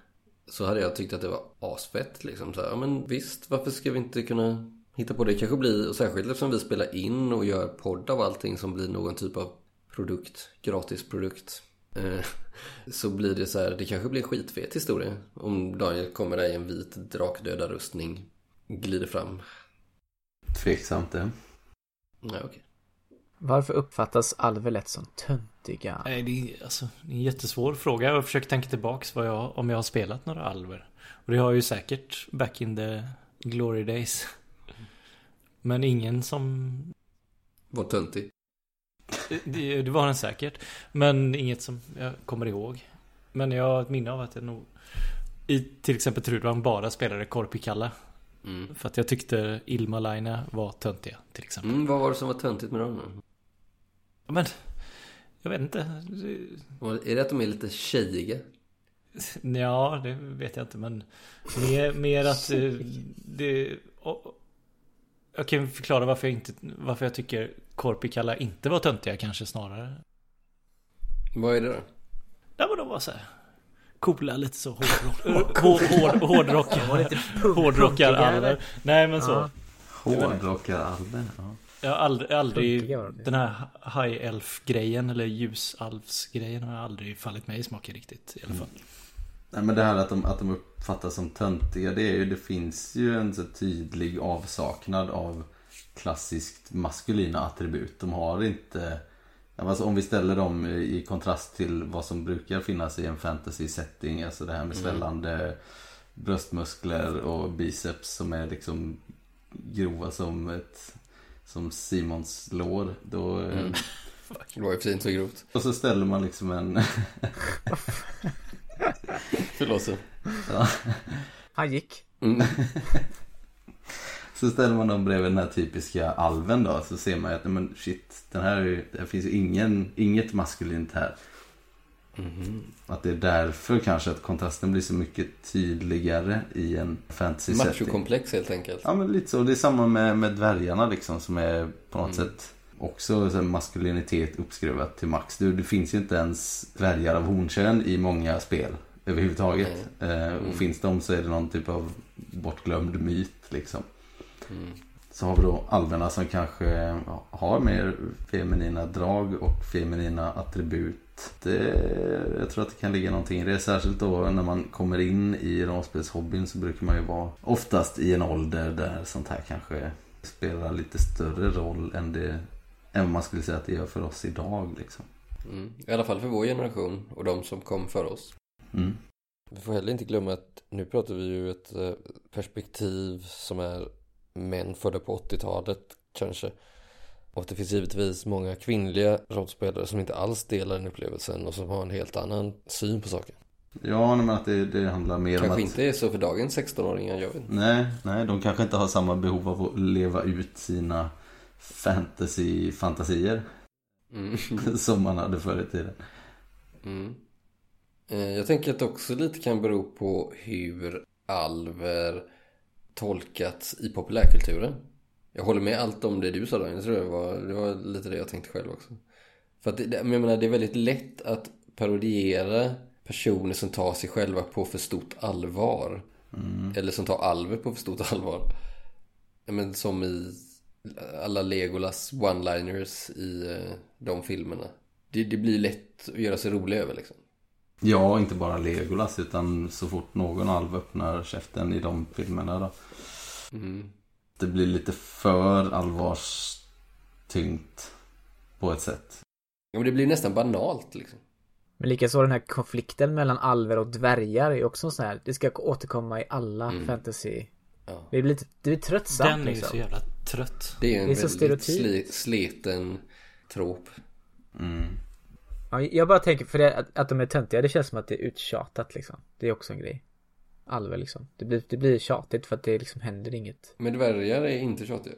Så hade jag tyckt att det var asfett liksom. Så här, ja men visst, varför ska vi inte kunna hitta på det? kanske blir, och särskilt eftersom vi spelar in och gör podd av allting som blir någon typ av produkt, gratis produkt. Eh, Så blir det så här, det kanske blir en skitfet historia. Om Daniel kommer där i en vit drakdödarrustning, glider fram. Tveksamt det. Nej, okej. Varför uppfattas alver lätt som töntiga? Nej, det är, alltså, det är en jättesvår fråga. Jag försöker tänka tillbaks vad jag, om jag har spelat några alver. Och det har jag ju säkert back in the glory days. Men ingen som... Var töntig. Det, det var den säkert. Men inget som jag kommer ihåg. Men jag har ett minne av att jag nog... I till exempel Trudvang bara spelade Korpikalla. Mm. För att jag tyckte Ilmalainen var töntiga till exempel. Mm, vad var det som var töntigt med dem? Men... Jag vet inte. Är det att de är lite tjejiga? Ja, det vet jag inte men mer, mer att eh, det... jag kan förklara varför jag inte... Varför jag tycker Korpikalla inte var töntiga kanske snarare. Vad är det då? Ja men de var så här Coola lite så hårdrock, hård, hård, hårdrockar Hårdrockaralver Nej men så. Ja. Jag har aldrig, aldrig. Den här High Elf grejen Eller ljusalfs grejen Har aldrig fallit mig i smaken riktigt i alla fall Nej men det här att de, att de uppfattas som töntiga det är ju, det finns ju en så tydlig avsaknad av klassiskt maskulina attribut. De har inte alltså om vi ställer dem i kontrast till vad som brukar finnas i en fantasy setting. Alltså det här med svällande bröstmuskler och biceps som är liksom grova som ett som Simons lår. Då, Mm. Det var ju fint så grovt. Och så ställer man liksom en Förlåt. ja, Han gick. Mm. Så ställer man dem bredvid den här typiska alven då så ser man ju att men shit, den här är ju, det finns ju ingen, inget maskulint här. Mhm. Att det är därför kanske att kontrasten blir så mycket tydligare i en fantasy setting. Machokomplex helt enkelt. Ja men lite så. Det är samma med, med dvärgarna liksom som är på något Mm. sätt också så maskulinitet uppskruvat till max. Det, det finns ju inte ens dvärgar av hornkön i många spel överhuvudtaget. Eh, och Mm. finns de så är det någon typ av bortglömd myt liksom. Mm. Så har vi då alverna som kanske har mer feminina drag och feminina attribut. Det, jag tror att det kan ligga någonting i det. Särskilt då när man kommer in i rollspelshobbyn så brukar man ju vara oftast i en ålder där sånt här kanske spelar lite större roll än det än vad man skulle säga att det gör för oss idag liksom. Mm. I alla fall för vår generation och de som kom före oss. Mm. Vi får heller inte glömma att nu pratar vi ju ett eh, perspektiv som är män födda på 80-talet kanske. Och det finns givetvis många kvinnliga rollspelare som inte alls delar den upplevelsen och som har en helt annan syn på saker. Ja, men att det, det handlar mer om Kanske att... inte är så för dagens 16-åringar, jag vet inte. Nej, nej, de kanske inte har samma behov av att leva ut sina fantasy-fantasier Mm. som man hade förr i tiden. Mm. Eh, Jag tänker att det också lite kan bero på hur alver tolkats i populärkulturen. Jag håller med allt om det du sa Daniel, tror det var, det var lite det jag tänkte själv också. För att det, men jag menar, det är väldigt lätt att parodiera personer som tar sig själva på för stort allvar. Eller som tar alver på för stort allvar. Men som i alla Legolas one-liners i eh, de filmerna. Det, det blir lätt att göra sig rolig över liksom. Ja, inte bara Legolas utan så fort någon alv öppnar käften i de filmerna då. Mm. Det blir lite för allvarstyngt på ett sätt. Ja, men det blir nästan banalt liksom. Men likaså den här konflikten mellan alver och dvärgar är också så här. Det ska återkomma i alla Mm. fantasy. Ja. Det blir lite, det blir tröttsamt Den är liksom. så jävla trött Det är en Det är väldigt stereotypt. sli, sliten trop. Mm. Ja, jag bara tänker för det, att, att de är töntiga, det känns som att det är uttjatat liksom. Det är också en grej. alver liksom. Det blir, det blir tjatigt för att det liksom händer inget. Men dvärgar är inte tjatiga.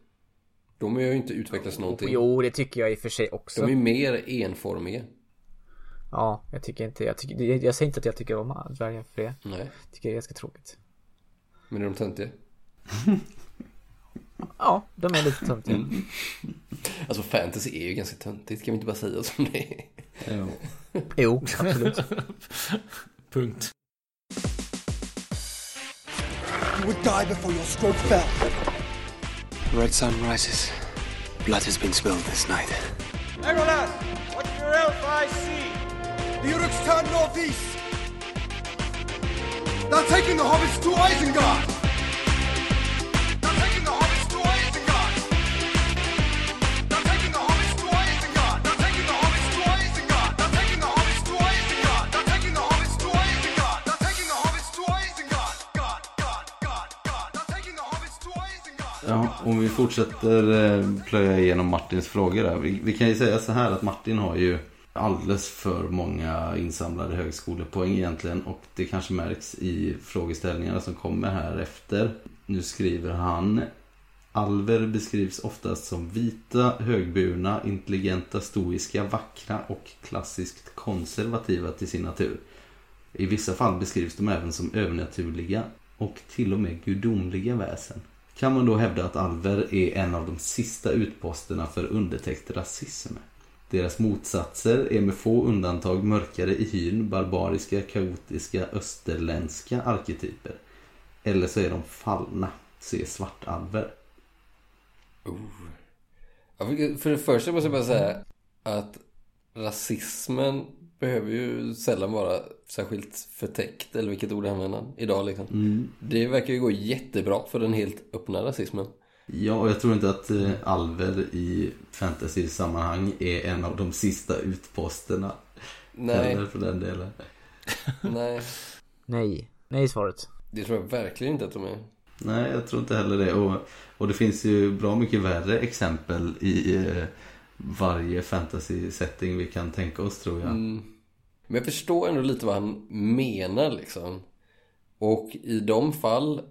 De har ju inte utvecklats någonting. Jo, det tycker jag i och för sig också. De är ju mer enformiga. Ja, jag tycker inte, jag, tycker, jag, jag säger inte att jag tycker om dvärgar för det. Nej. Jag tycker det är ganska tråkigt. Men är de töntiga? Ja, de är lite töntiga. Mm. Alltså fantasy är ju ganska töntigt. Kan vi inte bara säga som det är? Ja. Jo, absolut. Punkt. You would die before your stroke fell. The red sun rises. Blood has been spilled this night. Legolas, what your elf eyes see? The Uruks turn northeast. They're taking the hobbits to Isengard. Om vi fortsätter eh, plöja igenom Martins frågor där. Vi, vi kan ju säga så här att Martin har ju alldeles för många insamlade högskolepoäng egentligen. Och det kanske märks i frågeställningarna som kommer här efter. Nu skriver han Alver beskrivs oftast som vita, högburna, intelligenta, stoiska, vackra och klassiskt konservativa till sin natur. I vissa fall beskrivs de även som övernaturliga och till och med gudomliga väsen. Kan man då hävda att alver är en av de sista utposterna för undertäckt rasism? Deras motsatser är med få undantag mörkare i hyn, barbariska, kaotiska, österländska arketyper. Eller så är de fallna, se svartalver. Ja, För det första måste jag bara säga att rasismen behöver ju sällan vara särskilt förtäckt, eller vilket ord använder idag liksom. Det verkar ju gå jättebra för den helt öppna rasismen. Ja, och jag tror inte att eh, alver i fantasy-sammanhang är en av de sista utposterna. Nej, Heller för den delen. nej. Nej. Nej är svaret. Det tror jag verkligen inte att de är. Nej, jag tror inte heller det. Och, och det finns ju bra mycket värre exempel i eh, varje fantasy-setting vi kan tänka oss tror jag. Mm. Men jag förstår ändå lite vad han menar liksom. Och i de fall,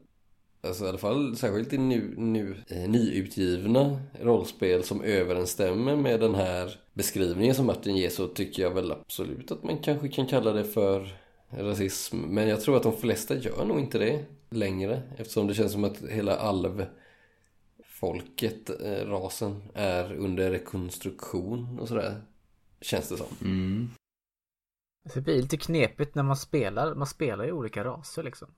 alltså i alla fall särskilt i nu, nu eh, nyutgivna rollspel som överensstämmer med den här beskrivningen som Martin ger så tycker jag väl absolut att man kanske kan kalla det för rasism. Men jag tror att de flesta gör nog inte det längre eftersom det känns som att hela alv alvfolket, eh, rasen, är under rekonstruktion och sådär. Känns det som. Mm. Så det blir lite knepigt när man spelar. Man spelar ju olika raser liksom.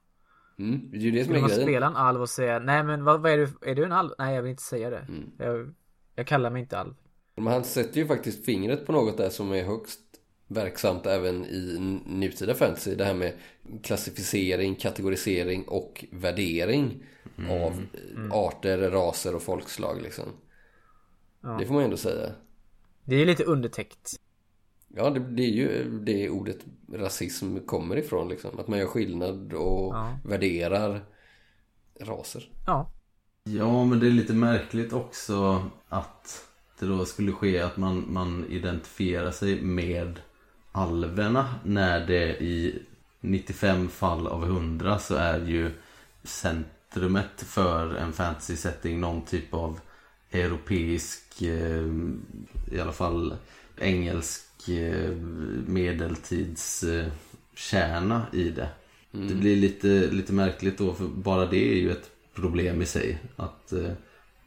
Mm, det är ju det som är man grejen. spela en alv och säga Nej men vad, vad är du? Är du en alv? Nej jag vill inte säga det. Mm. Jag, jag kallar mig inte alv. Men han sätter ju faktiskt fingret på något där som är högst verksamt även i nutida fantasy. Det här med klassificering, kategorisering och värdering av eh, arter, raser och folkslag liksom. Ja. Det får man ju ändå säga. Det är ju lite undertäckt. Ja, det, det är ju det ordet rasism kommer ifrån liksom. Att man gör skillnad och Ja. värderar raser. Ja. Ja, men det är lite märkligt också att det då skulle ske att man, man identifierar sig med alverna när det i 95 fall av 100 så är ju centrumet för en fantasy setting någon typ av europeisk, eh, i alla fall engelsk eh, medeltids eh, kärna i det. Det blir lite, lite märkligt då för bara det är ju ett problem i sig. Att eh,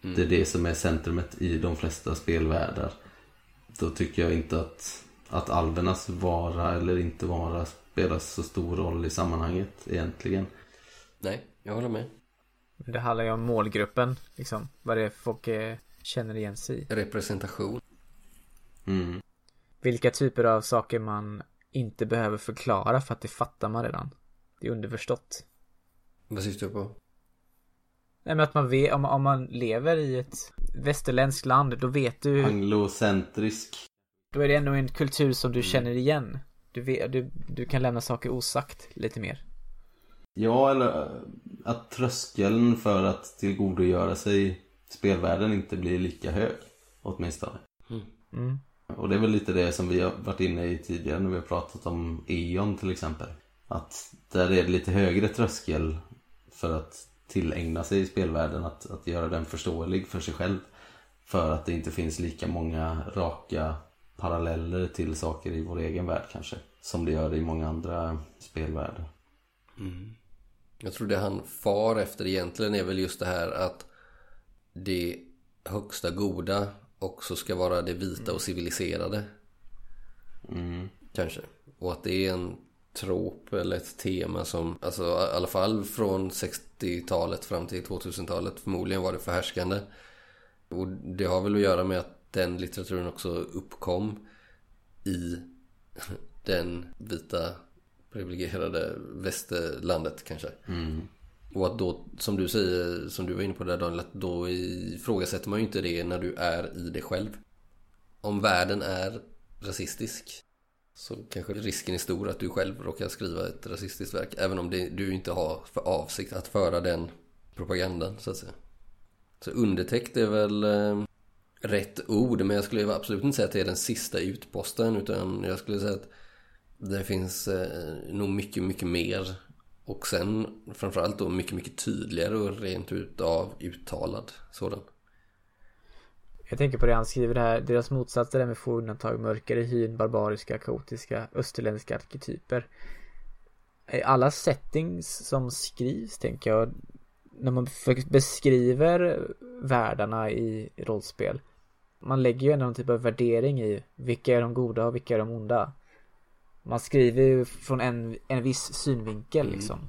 det är det som är centrumet i de flesta spelvärldar. Då tycker jag inte att, att alvernas vara eller inte vara spelar så stor roll i sammanhanget egentligen. Nej, jag håller med. Det handlar ju om målgruppen liksom. Vad det är folk eh, känner igen sig i. Representation. Mm. Vilka typer av saker man inte behöver förklara för att det fattar man redan. Det är underförstått. Vad syftar du på? Nej men att man vet, om, om man lever i ett västerländskt land, då vet du, Anglocentrisk. då är det ändå en kultur som du känner igen. Du, vet, du, du kan lämna saker osagt lite mer. Ja, eller att tröskeln för att tillgodogöra sig spelvärlden inte blir lika hög. Åtminstone. Mm. Och det är väl lite det som vi har varit inne i tidigare när vi har pratat om E.ON till exempel. Att där är det lite högre tröskel för att tillägna sig i spelvärlden. Att, att göra den förståelig för sig själv. För att det inte finns lika många raka paralleller till saker i vår egen värld kanske. Som det gör i många andra spelvärldar. Jag tror det han far efter egentligen är väl just det här att det högsta goda också ska vara det vita och civiliserade. Kanske. Och att det är en trop eller ett tema som, alltså i alla fall från 60-talet fram till 2000-talet förmodligen var det förhärskande. Och det har väl att göra med att den litteraturen också uppkom i den vita privilegierade västerlandet kanske. Och att då, som du säger, som du var inne på där Daniel, att då ifrågasätter man ju inte det när du är i det själv. Om världen är rasistisk så kanske risken är stor att du själv råkar skriva ett rasistiskt verk. Även om det, du inte har för avsikt att föra den propagandan så att säga. Så undertäckt är väl eh, rätt ord, men jag skulle absolut inte säga att det är den sista utposten. Utan jag skulle säga att det finns eh, nog mycket, mycket mer. Och sen framförallt då mycket, mycket tydligare och rent utav uttalad sådan. Jag tänker på det han skriver här, deras motsatser är med få undantag mörkare hyn, barbariska, kaotiska, österländska arketyper. I alla settings som skrivs tänker jag, när man beskriver världarna i rollspel, man lägger ju ändå någon typ av värdering i vilka är de goda och vilka är de onda. Man skriver ju från en, en viss synvinkel liksom.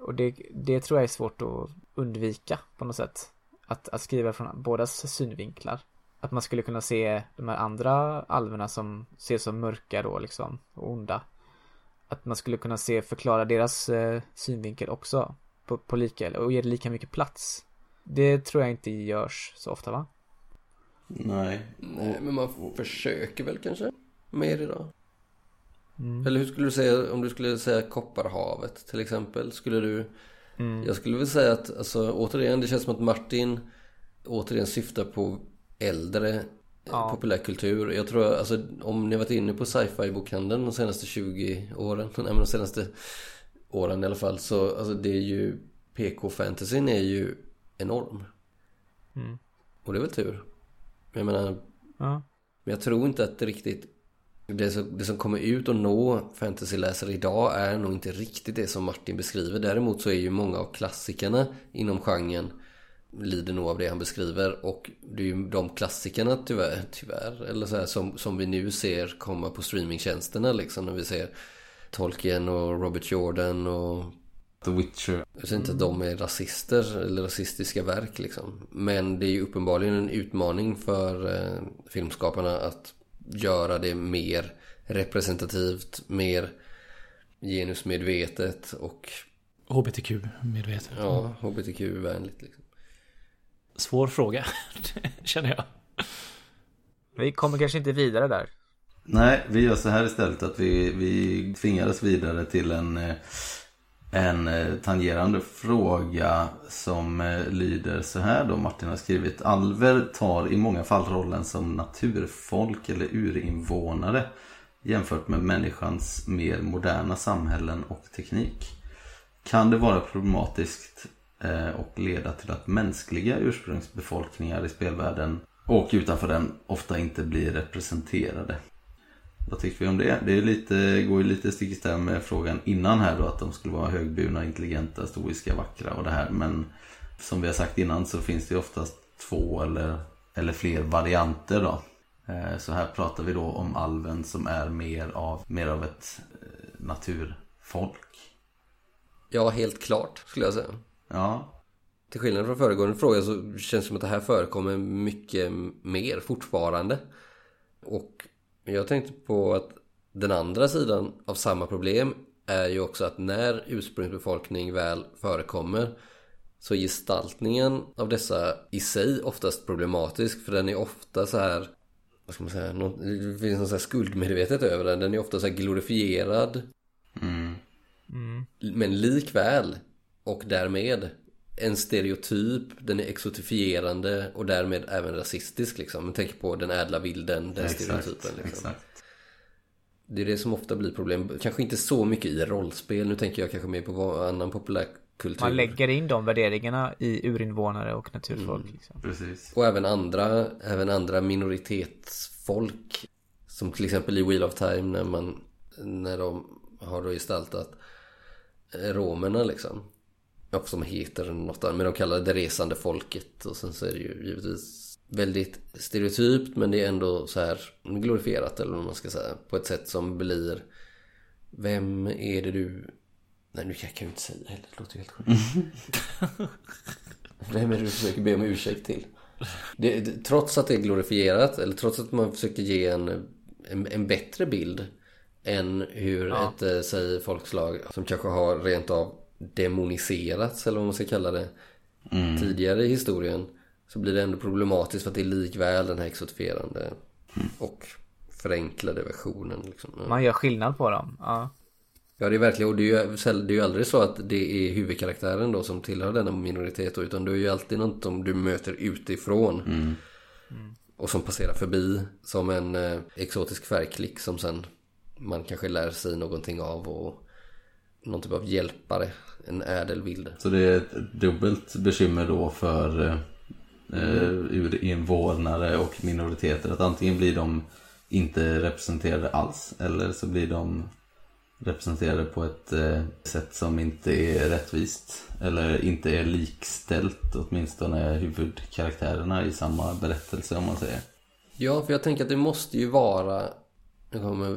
Och det, det tror jag är svårt att undvika på något sätt. Att, att skriva från bådas synvinklar. Att man skulle kunna se de här andra alverna som ses som mörka då liksom och onda. Att man skulle kunna se, förklara deras eh, synvinkel också. På, på lika, och ge det lika mycket plats. Det tror jag inte görs så ofta va? Nej. Nej, men man försöker väl kanske mer idag. Eller hur skulle du säga om du skulle säga Kopparhavet till exempel? Skulle du... Jag skulle väl säga att, alltså återigen, det känns som att Martin återigen syftar på äldre Ja. populärkultur. Jag tror, alltså om ni har varit inne på sci-fi bokhandeln de senaste 20 åren, nej men de senaste åren i alla fall, så alltså det är ju PK-fantasyn är ju enorm. Och det är väl tur. Jag menar, Ja. men jag tror inte att det riktigt det som, det som kommer ut och nå fantasyläsare idag är nog inte riktigt det som Martin beskriver. Däremot så är ju många av klassikerna inom genren lider nog av det han beskriver. Och det är ju de klassikerna tyvärr, tyvärr eller så här, som, som vi nu ser komma på streamingtjänsterna liksom. När vi ser Tolkien och Robert Jordan och The Witcher. jag säger inte att de är rasister eller rasistiska verk liksom. Men det är ju uppenbarligen en utmaning för eh, filmskaparna att göra det mer representativt, mer genusmedvetet och HBTQ-medveten. ja, hbtq-vänligt liksom. Svår fråga, känner jag. Vi kommer kanske inte vidare där. Nej, vi gör så här istället att vi, vi tvingades vidare till en, eh, en eh, tangerande fråga som eh, lyder så här då. Martin har skrivit. Alver tar i många fall rollen som naturfolk eller urinvånare jämfört med människans mer moderna samhällen och teknik. Kan det vara problematiskt eh, och leda till att mänskliga ursprungsbefolkningar i spelvärlden och utanför den ofta inte blir representerade? Vad tycker vi om det? Det är lite, går ju lite stick i stäv med frågan innan här då att de skulle vara högburna, intelligenta, stoiska, vackra och det här. Men som vi har sagt innan så finns det ju oftast två eller, eller fler varianter då. Eh, Så här pratar vi då om alven som är mer av, mer av ett eh, naturfolk. Ja, helt klart skulle jag säga. Ja, Till skillnad från föregående fråga så känns det som att det här förekommer mycket mer fortfarande. Och jag tänkte på att den andra sidan av samma problem är ju också att när ursprungsbefolkning väl förekommer så är gestaltningen av dessa i sig oftast problematisk för den är ofta så här vad ska man säga, något, det finns något så här skuldmedvetet över den. Den är ofta så här glorifierad. Men likväl och därmed en stereotyp, den är exotifierande och därmed även rasistisk liksom. Man tänker på den ädla vilden, den stereotypen liksom. exakt. Det är det som ofta blir problem. Kanske inte så mycket i rollspel. Nu tänker jag kanske mer på annan populärkultur. Man lägger in de värderingarna i urinvånare och naturfolk. Liksom. Precis. Och även andra, även andra minoritetsfolk. Som till exempel i Wheel of Time när man när de har då gestaltat romerna liksom. Ja, som heter något annat, men de kallar det det resande folket. Och sen så är det ju givetvis väldigt stereotypt men det är ändå så här glorifierat eller vad man ska säga. På ett sätt som blir Vem är det du Nej nu kan jag ju inte säga heller, det låter ju helt sjukt. Vem är det du försöker be om ursäkt till? Det, det, trots att det är glorifierat eller trots att man försöker ge en, en, en bättre bild än hur Ja. ett, eh, säg folkslag som kanske har rent av demoniserats eller vad man ska kalla det tidigare i historien så blir det ändå problematiskt för att det är likväl den här exotifierande och förenklade versionen. Liksom. Man gör skillnad på dem. Ja. Ja det är verkligen och det är, ju, det är ju aldrig så att det är huvudkaraktären då som tillhör denna minoritet då, utan det är ju alltid något som du möter utifrån. Och som passerar förbi som en eh, exotisk färgklick som sen man kanske lär sig någonting av och någon typ av hjälpare, en ädel vilde. Så det är ett dubbelt bekymmer då för eh, eh, urinvånare och minoriteter. Att antingen blir de inte representerade alls eller så blir de representerade på ett eh, sätt som inte är rättvist. Eller inte är likställt åtminstone huvudkaraktärerna i samma berättelse om man säger. Ja, för jag tänker att det måste ju vara, nu kommer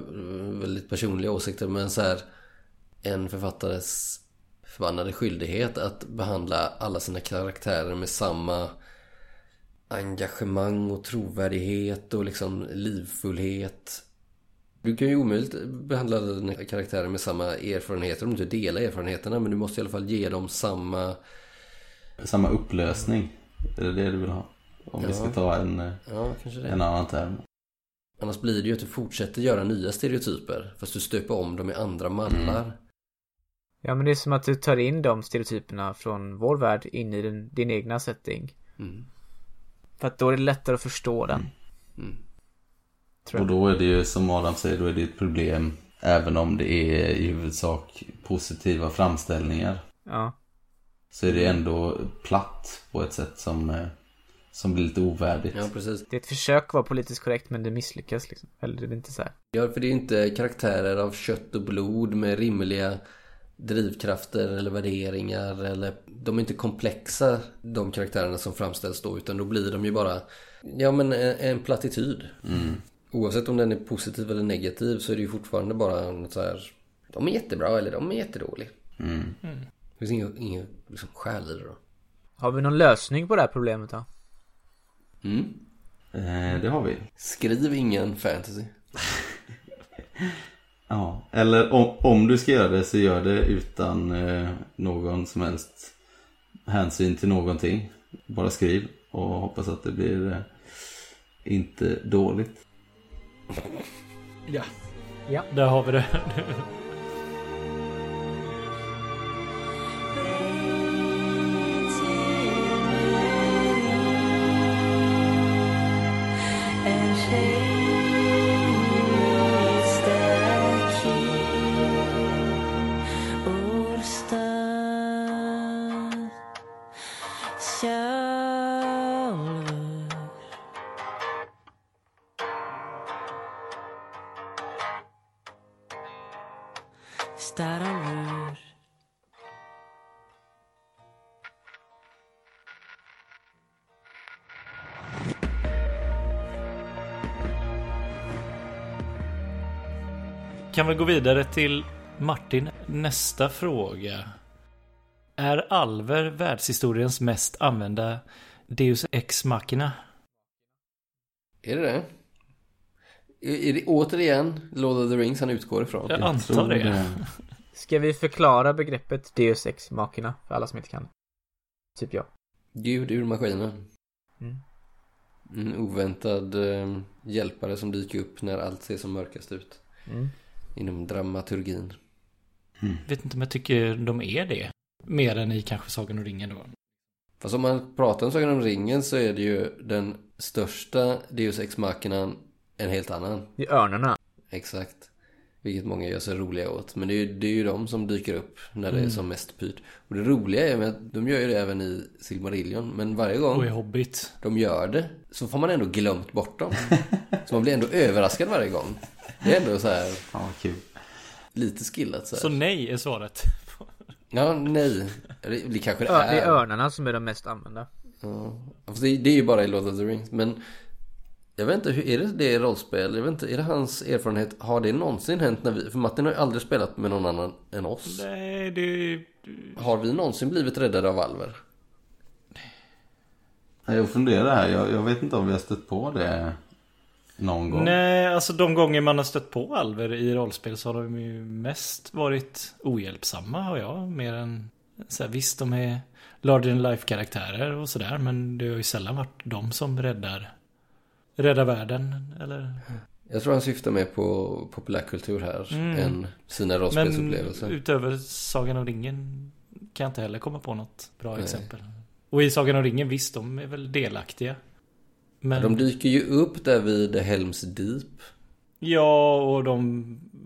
väldigt personliga åsikter, men så här en författares förbannade skyldighet att behandla alla sina karaktärer med samma engagemang och trovärdighet och liksom livfullhet. Du kan ju omöjligt behandla dina karaktärer med samma erfarenheter om du inte delar erfarenheterna, men du måste i alla fall ge dem samma Samma upplösning. Är det det du vill ha? Om vi ska ta en, Ja, en annan term. Annars blir det ju att du fortsätter göra nya stereotyper fast du stöper om dem i andra mallar. Ja, men det är som att du tar in de stereotyperna från vår värld in i din, din egna setting. Mm. För att då är det lättare att förstå den. Mm. Tror Och då är det ju som Adam säger, då är det ett problem även om det är i huvudsak positiva framställningar. Ja. Så är det ändå platt på ett sätt som, eh, som blir lite ovärdigt. Ja, precis. Det är ett försök att vara politiskt korrekt men det misslyckas liksom. Eller det är inte så här. Ja, för det är ju inte karaktärer av kött och blod med rimliga drivkrafter eller värderingar eller de är inte komplexa de karaktärerna som framställs då utan då blir de ju bara ja men en, plattityd. Oavsett om den är positiv eller negativ så är det ju fortfarande bara något så här de är jättebra eller de är jättedåliga. Det finns ingen, ingen liksom, själ i det då. Har vi någon lösning på det här problemet då? Mm. Eh, det har vi. Skriv ingen fantasy. Ja, eller om, om du ska göra det så gör det utan eh, någon som helst hänsyn till någonting. Bara skriv och hoppas att det blir eh, inte dåligt. Ja, där har vi det. Kan vi gå vidare till Martin, nästa fråga. Är Alver världshistoriens mest använda Deus Ex Machina? Är det det? Är det återigen Lord of the Rings han utgår ifrån? Jag antar det. Ska vi förklara begreppet Deus Ex Machina för alla som inte kan? Typ jag. Gud ur maskinen. Mm. En oväntad eh, hjälpare som dyker upp när allt ser som mörkast ut. Mm. Inom dramaturgin. Vet inte om jag tycker de är det. Mer än i kanske Sagan om ringen då. Fast om man pratar om Sagan om ringen så är det ju den största Deus Ex Machinan en helt annan. I örnarna. Exakt. Vilket många gör sig roliga åt. Men det är ju, det är ju de som dyker upp när det är som mest pyrt. Och det roliga är att de gör ju det även i Silmarillion. Men varje gång Och i Hobbit. de gör det så får man ändå glömt bort dem. Så man blir ändå överraskad varje gång. Det är ändå så här Ja, kul. lite skillat så, här. Så nej är svaret. Ja, nej. Det, det kanske det är. det är örnarna som är de mest använda. Ja. Det, det är ju bara i Lord of the Rings. Men jag vet inte, hur är det det i rollspel? Jag vet inte, är det hans erfarenhet? Har det någonsin hänt när vi... För Martin har ju aldrig spelat med någon annan än oss. Nej, det... Har vi någonsin blivit räddade av alver? Jag funderar här. Jag, jag vet inte om vi har stött på det någon gång. Nej, alltså de gånger man har stött på alver i rollspel så har de ju mest varit ohjälpsamma har jag. Mer än... Så här, visst, de är larger than life karaktärer och sådär. Men det har ju sällan varit de som räddar... Räddar världen, eller? Jag tror han syftar mer på populärkultur här Mm. än sina Men rollspelsupplevelser. utöver Sagan om ringen kan jag inte heller komma på något bra Nej. exempel. Och i Sagan om ringen, visst, de är väl delaktiga. Men... De dyker ju upp där vid Helms Deep. Ja, och de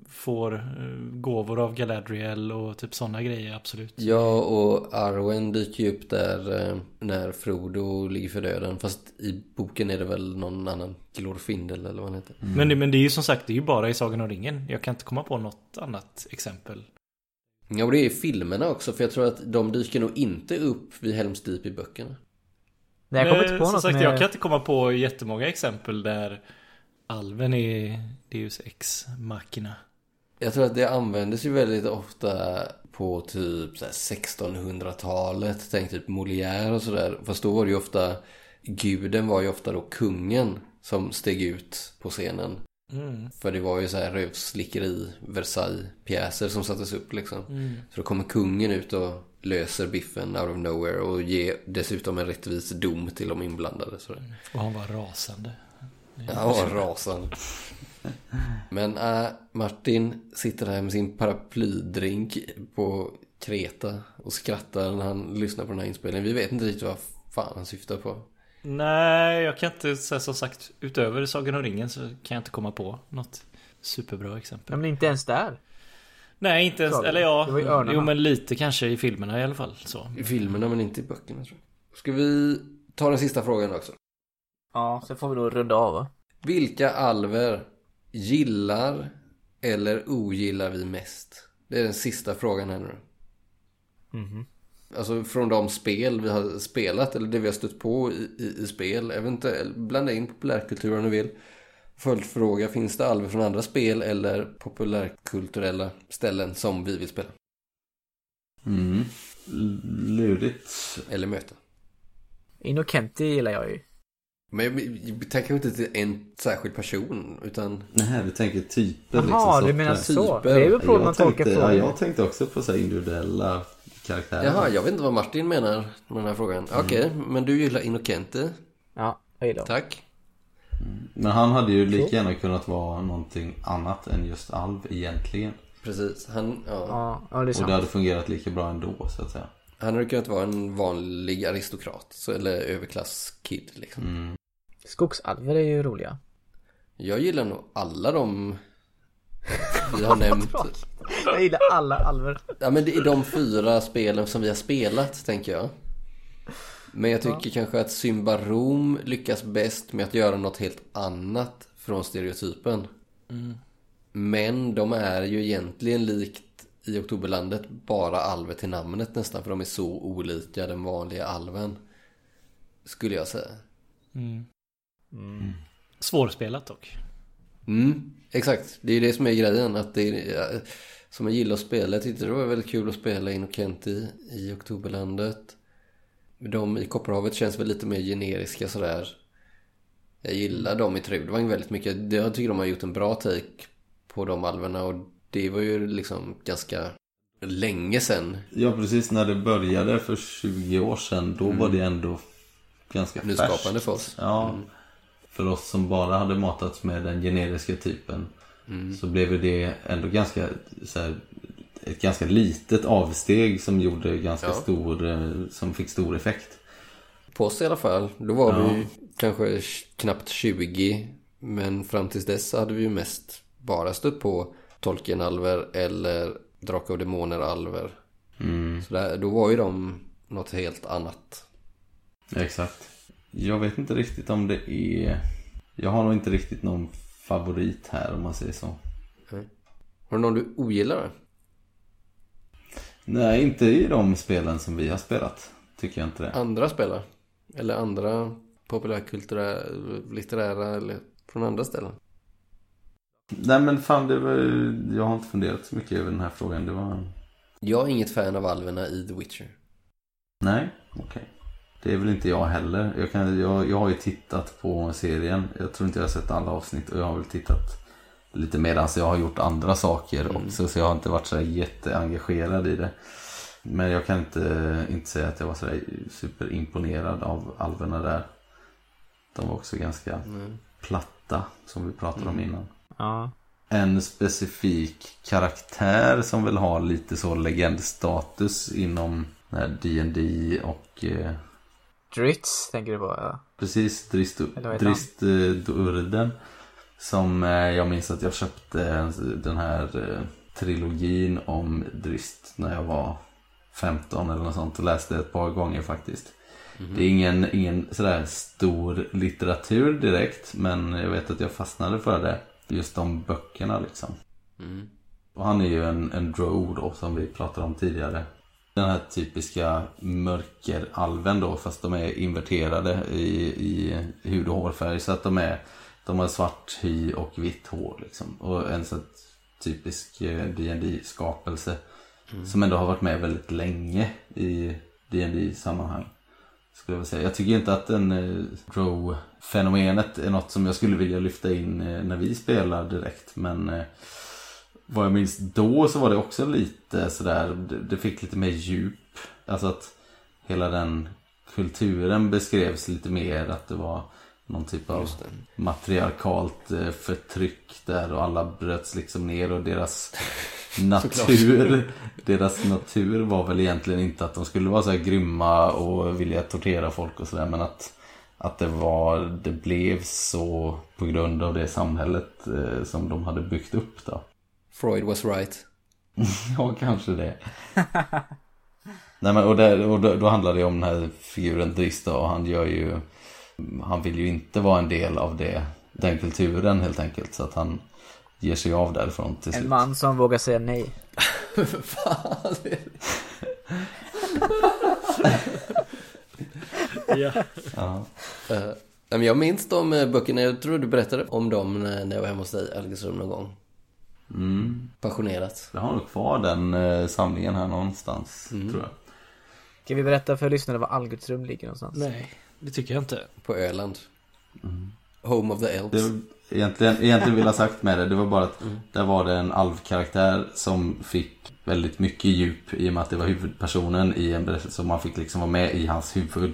får eh, gåvor av Galadriel och typ sådana grejer, absolut. Ja, och Arwen dyker ju upp där eh, när Frodo ligger för döden. Fast i boken är det väl någon annan Glorfindel eller vad han heter. Men, det, men det är ju som sagt, det är ju bara i Sagan om ringen. Jag kan inte komma på något annat exempel. Ja, och det är i filmerna också. För jag tror att de dyker nog inte upp vid Helms Deep i böckerna. Nej jag kommer inte på som något sagt, med... jag kan inte komma på jättemånga exempel där alven är Deus ex machina. Jag tror att det användes ju väldigt ofta på typ så här 1600-talet. Tänk typ Molière och sådär. Fast då var det ju ofta Guden var ju ofta då kungen som steg ut på scenen. Mm. För det var ju så här rövslickeri Versailles-pjäser som sattes upp liksom. Mm. Så då kommer kungen ut och löser biffen out of nowhere och ger dessutom en rättvis dom till de inblandade. Så Och han var rasande. Ja, rasande. Men äh, Martin sitter här med sin paraplydrink på Kreta och skrattar när han lyssnar på den här inspelningen. Vi vet inte riktigt vad fan han syftar på. Nej, jag kan inte säga som sagt, utöver Sagan om ringen så kan jag inte komma på något superbra exempel. Men inte ens där. Nej, inte ens, eller ja, jo men lite kanske i filmerna i alla fall. Så. I filmerna men inte i böckerna tror jag. Ska vi ta den sista frågan också? Ja, sen får vi då runda av va? Vilka alver gillar eller ogillar vi mest? Det är den sista frågan här nu. Mhm. Alltså från de spel vi har spelat eller det vi har stött på i, i, i spel. Eventuellt blanda in populärkultur om du vill. Följdfråga, finns det alver från andra spel eller populärkulturella ställen som vi vill spela? Mm. Lurigt. Eller möta? Innocenti gillar jag ju. Men jag, jag tänker inte till en särskild person utan Nej, du tänker typer Jaha, liksom. du menar så? typer. Det är väl på man jag tolkar tänkte, ja, frågan. jag tänkte också på så här individuella karaktärer. Jaha, jag vet inte vad Martin menar med den här frågan. Okej, men du gillar Innocenti. Ja, jag gillar. Tack. Men han hade ju lika gärna kunnat vara någonting annat än just alv egentligen. Preget. Han, ja. Ja, ja det är Och det hade fungerat lika bra ändå så att säga. han hade kunnat vara en vanlig aristokrat. Så, eller överklasskid liksom. Mm. Skogsalver är ju roliga. Jag gillar nog alla de vi har nämnt. Jag gillar alla alver. Ja men det är de fyra spelen som vi har spelat tänker jag. Men jag tycker kanske att Symbarom lyckas bäst med att göra något helt annat från stereotypen. Men de är ju egentligen likt i Oktoberlandet bara alver till namnet nästan för de är så olika den vanliga alven. Skulle jag säga. Svårspelat dock. Mm, exakt. Det är ju det som är grejen. Att det är, som jag gillar att spela. Jag tyckte det var väldigt kul att spela Innocenti i Oktoberlandet. De i Kopparhavet känns väl lite mer generiska sådär. Jag gillar dem i Trudvang väldigt mycket. Jag tycker de har gjort en bra take på de alverna. Och det var ju liksom ganska länge sedan. Ja precis när det började för 20 år sedan då var det ändå ganska Nyskapande färskt. för oss. Ja. För oss som bara hade matats med den generiska typen så blev det ändå ganska så här, ett ganska litet avsteg som gjorde ganska Ja. stor, eh, som fick stor effekt. På oss i alla fall. Då var Ja. vi kanske knappt 20. Men fram tills dess hade vi ju mest bara stött på Tolkien-alver eller Drakar och Demoner-alver. Mm, Så där, då var ju de något helt annat. exakt. Jag vet inte riktigt om det är... Jag har nog inte riktigt någon favorit här om man säger så. Har du någon du ogillar? Nej, inte i de spelen som vi har spelat. Tycker jag inte det. Andra spelare? Eller andra populärkulturella, litterära eller från andra ställen? Nej men fan, det var, jag har inte funderat så mycket över den här frågan. Det var... Jag är inget fan av alverna i The Witcher. Nej, okej. Det är väl inte jag heller. Jag, kan, jag, jag har ju tittat på serien. Jag tror inte jag har sett alla avsnitt och jag har väl tittat lite medan jag har gjort andra saker också. Så jag har inte varit så jätteengagerad i det. Men jag kan inte, inte säga att jag var så superimponerad av alverna där. De var också ganska platta som vi pratade om innan. Ja. En specifik karaktär som vill ha lite så legendstatus inom D&D och eh, Dritz tänker du på ja. precis Drist, Eller vad heter han? Drist eh, Durden. Som eh, jag minns att jag köpte den här eh, trilogin om Drist när jag var 15 eller något sånt och läste ett par gånger faktiskt. Det är ingen, ingen sådär stor litteratur direkt men jag vet att jag fastnade för det. Just de böckerna liksom. Och han är ju en, en drow då som vi pratade om tidigare. Den här typiska mörkeralven då fast de är inverterade i, i hud och hårfärg så att de är De har svart hy och vitt hår liksom. Och en sån typisk eh, dd skapelse Som ändå har varit med väldigt länge i dd sammanhang Skulle jag säga. Jag tycker inte att en eh, Drow-fenomenet är något som jag skulle vilja lyfta in eh, när vi spelar direkt men eh, vad jag minns då så var det också lite sådär, det- det fick lite mer djup. Alltså att hela den kulturen beskrevs lite mer att det var någon typ av matriarkalt eh, förtryck där och alla bröts liksom ner och deras natur deras natur var väl egentligen inte att de skulle vara så här grymma och vilja tortera folk och sådär men att att det var, det blev så på grund av det samhället eh, som de hade byggt upp då. Freud was right. Ja, kanske det. Nej men och, där, och då, då handlar det om den här figuren Drista och han gör ju Han vill ju inte vara en del av det Den kulturen helt enkelt så att han Ger sig av därifrån till slut En man som vågar säga nej. Fan. Ja. ja. Eh, men jag minns de eh, böckerna, jag tror du berättade om dem när när jag var hemma hos dig, Algesrum, någon gång. mm. Passionerat. Jag har nog kvar den eh, samlingen här någonstans tror jag Ska vi berätta för lyssnarna var Algutsrum ligger någonstans? Nej, det tycker jag inte. På Öland. Home of the Elves. det, egentligen, egentligen vill jag ha sagt med det, det var bara att där var det en alvkaraktär som fick väldigt mycket djup i och med att det var huvudpersonen i en berättelse som man fick liksom vara med i hans huvud.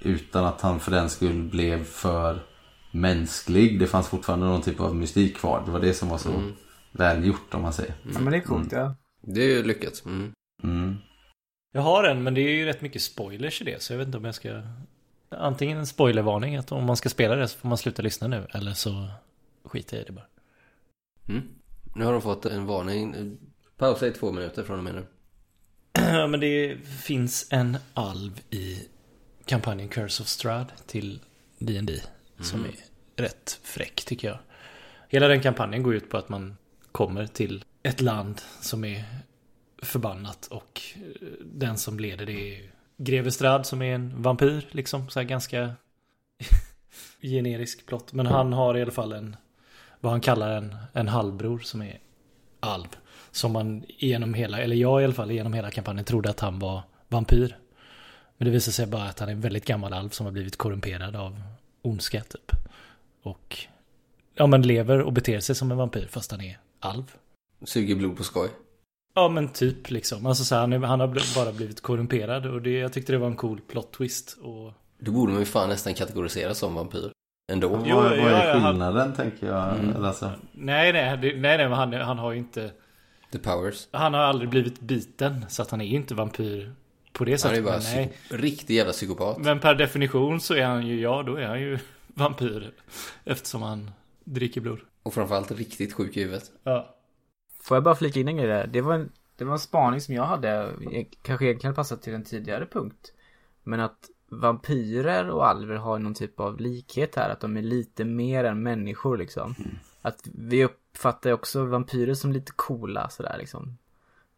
Utan att han för den skull blev för mänsklig. Det fanns fortfarande någon typ av mystik kvar. Det var det som var så välgjort om man säger. Ja, men det är coolt ja. Det är ju lyckat. Mm. Mm. Jag har en, men det är ju rätt mycket spoilers i det, så jag vet inte om jag ska... Antingen en spoilervarning, att om man ska spela det så får man sluta lyssna nu, eller så skiter jag i det bara. Mm. Nu har de fått en varning. Pausa i två minuter från och med nu. Ja, men det finns en alv i kampanjen Curse of Strahd till D&D som är rätt fräck tycker jag. Hela den kampanjen går ut på att man kommer till ett land som är förbannat och eh, den som leder det är Greve Strad som är en vampyr liksom, så här ganska generisk plott. Men han har i alla fall en, vad han kallar en, en halvbror som är alv. Som man genom hela, eller jag i alla fall genom hela kampanjen trodde att han var vampyr. Men det visar sig bara att han är en väldigt gammal alv som har blivit korrumperad av ondska typ. Och ja men lever och beter sig som en vampyr fast han är alv. Suger blod på skoj. Ja men typ liksom. Alltså så här, han, är, han har bl- bara blivit korrumperad och det, jag tyckte det var en cool plot twist. Och... Då borde man ju fan nästan kategoriseras som vampyr. Ändå. Jo, vad, vad är ja, han- skillnaden tänker jag? Eller alltså, Nej nej, nej nej men han, han har ju inte, The powers. han har aldrig blivit biten så att han är ju inte vampyr på det Han är sättet. bara nej. riktig jävla psykopat. men per definition så är han ju, ja då är han ju vampyr. Eftersom han dricker blod. Och framförallt riktigt sjuk i huvudet. Ja. Får jag bara flika in en grej där? Det var en, det var en spaning som jag hade. Kanske egentligen passat till en tidigare punkt. Men att vampyrer och alver har någon typ av likhet här. Att de är lite mer än människor liksom. Att vi uppfattar också vampyrer som lite coola sådär liksom.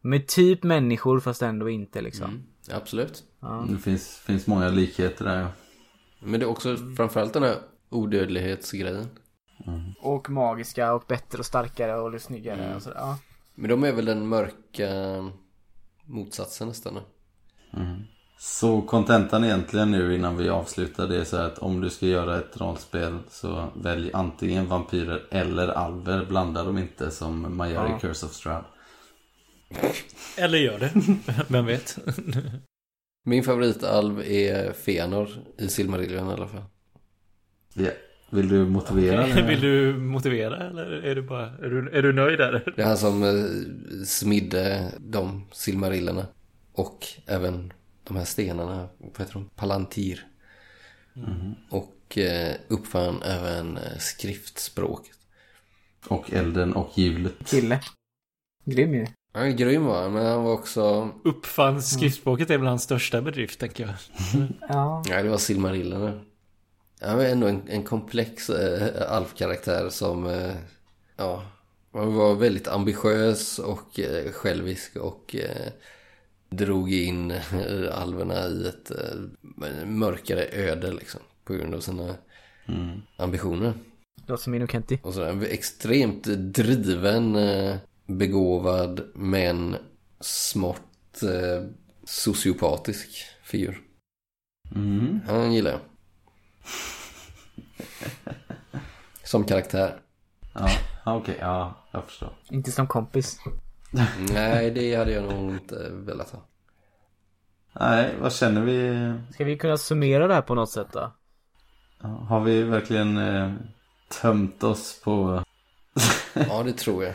De är typ människor fast ändå inte liksom. Mm. Absolut. Ja. Det finns, finns många likheter där ja. Men det är också framförallt den här odödlighetsgrejen. Och magiska och bättre och starkare och snyggare och sådär. Ja. Men de är väl den mörka motsatsen nästan. då. Så kontentan egentligen nu innan vi avslutar det är så att om du ska göra ett rollspel så välj antingen vampyrer eller alver. Blanda dem inte som man gör Ja. i Curse of Strahd. Eller gör det. Vem vet? Min favoritalv är Fëanor i Silmarillion i alla fall. Ja. Vill du motivera det? Vill du motivera eller är du bara... Är du, är du nöjd där? Det är han som eh, smidde de Silmarillerna. Och även de här stenarna, vad heter de? Palantir. Och eh, uppfann även eh, skriftspråket. Och elden och hjulet. Kille. Grym ju. Han är grym var han, men han var också... Uppfann skriftspråket är väl hans största bedrift tänker jag. Ja. Nej, det var Silmarillerna. Han var ändå en, en komplex eh, alfkaraktär som... Eh, ja, han var väldigt ambitiös och eh, självisk och eh, drog in eh, alverna i ett eh, mörkare öde liksom. På grund av sina ambitioner. Låter som Ino Kenti. Och så en extremt driven, eh, begåvad men smått eh, sociopatisk figur. Mm. Han gillar jag. Som karaktär. Ja, okej. Ja, jag förstår. Inte som kompis. Nej, det hade jag nog inte velat ha. Nej, vad känner vi? Ska vi kunna summera det här på något sätt då? Har vi verkligen eh, tömt oss på Ja, det tror jag.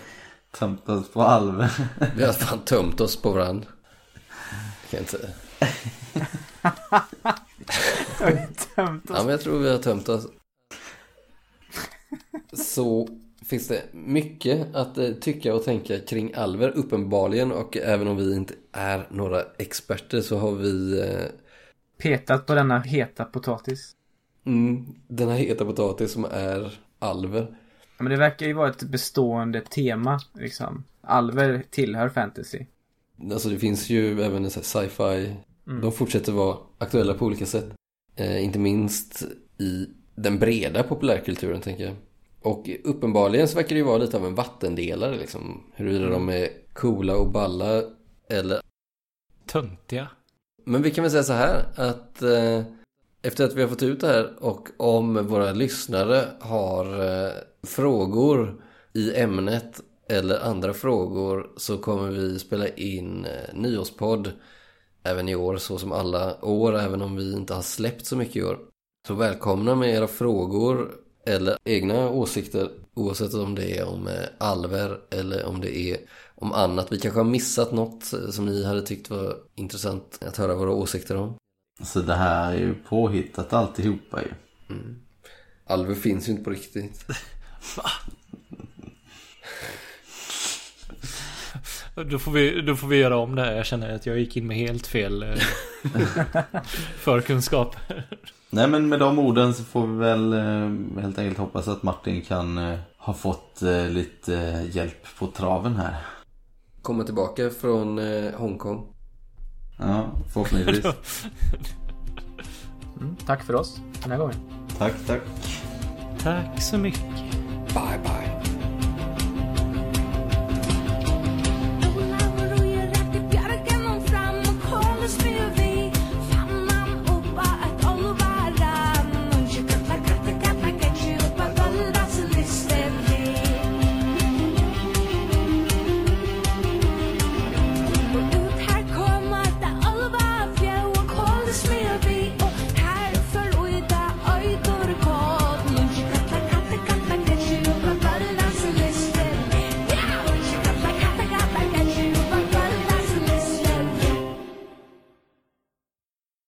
tömt oss på alver? Vi har fan tömt oss på varandra. Jag kan inte... Tömt Ja, men jag tror vi har tömt oss. Så finns det mycket att eh, tycka och tänka kring alver uppenbarligen och även om vi inte är några experter så har vi eh, Petat på denna heta potatis. mm, den här heta potatis som är alver. Ja, men det verkar ju vara ett bestående tema liksom. Alver tillhör fantasy. Alltså det finns ju även en sån här sci-fi. De fortsätter vara aktuella på olika sätt. Eh, inte minst i den breda populärkulturen tänker jag. Och uppenbarligen så verkar det ju vara lite av en vattendelare liksom. Huruvida de är coola och balla eller... Töntiga. Men vi kan väl säga så här att eh, efter att vi har fått ut det här och om våra lyssnare har eh, frågor i ämnet eller andra frågor så kommer vi spela in eh, nyårspodd även i år så som alla år även om vi inte har släppt så mycket i år. Så välkomna med era frågor eller egna åsikter oavsett om det är om eh, alver eller om det är om annat. Vi kanske har missat något eh, som ni hade tyckt var intressant att höra våra åsikter om. Så det här är ju påhittat alltihopa ju. Alver finns ju inte på riktigt. Då får, vi, då får vi göra om det här. Jag känner att jag gick in med helt fel eh, förkunskap. Nej men med de orden så får vi väl eh, helt enkelt hoppas att Martin kan eh, ha fått lite hjälp på traven här. Komma tillbaka från Hongkong. Ja, förhoppningsvis. Mm, tack för oss den här gången. tack, tack. Tack så mycket. Bye bye.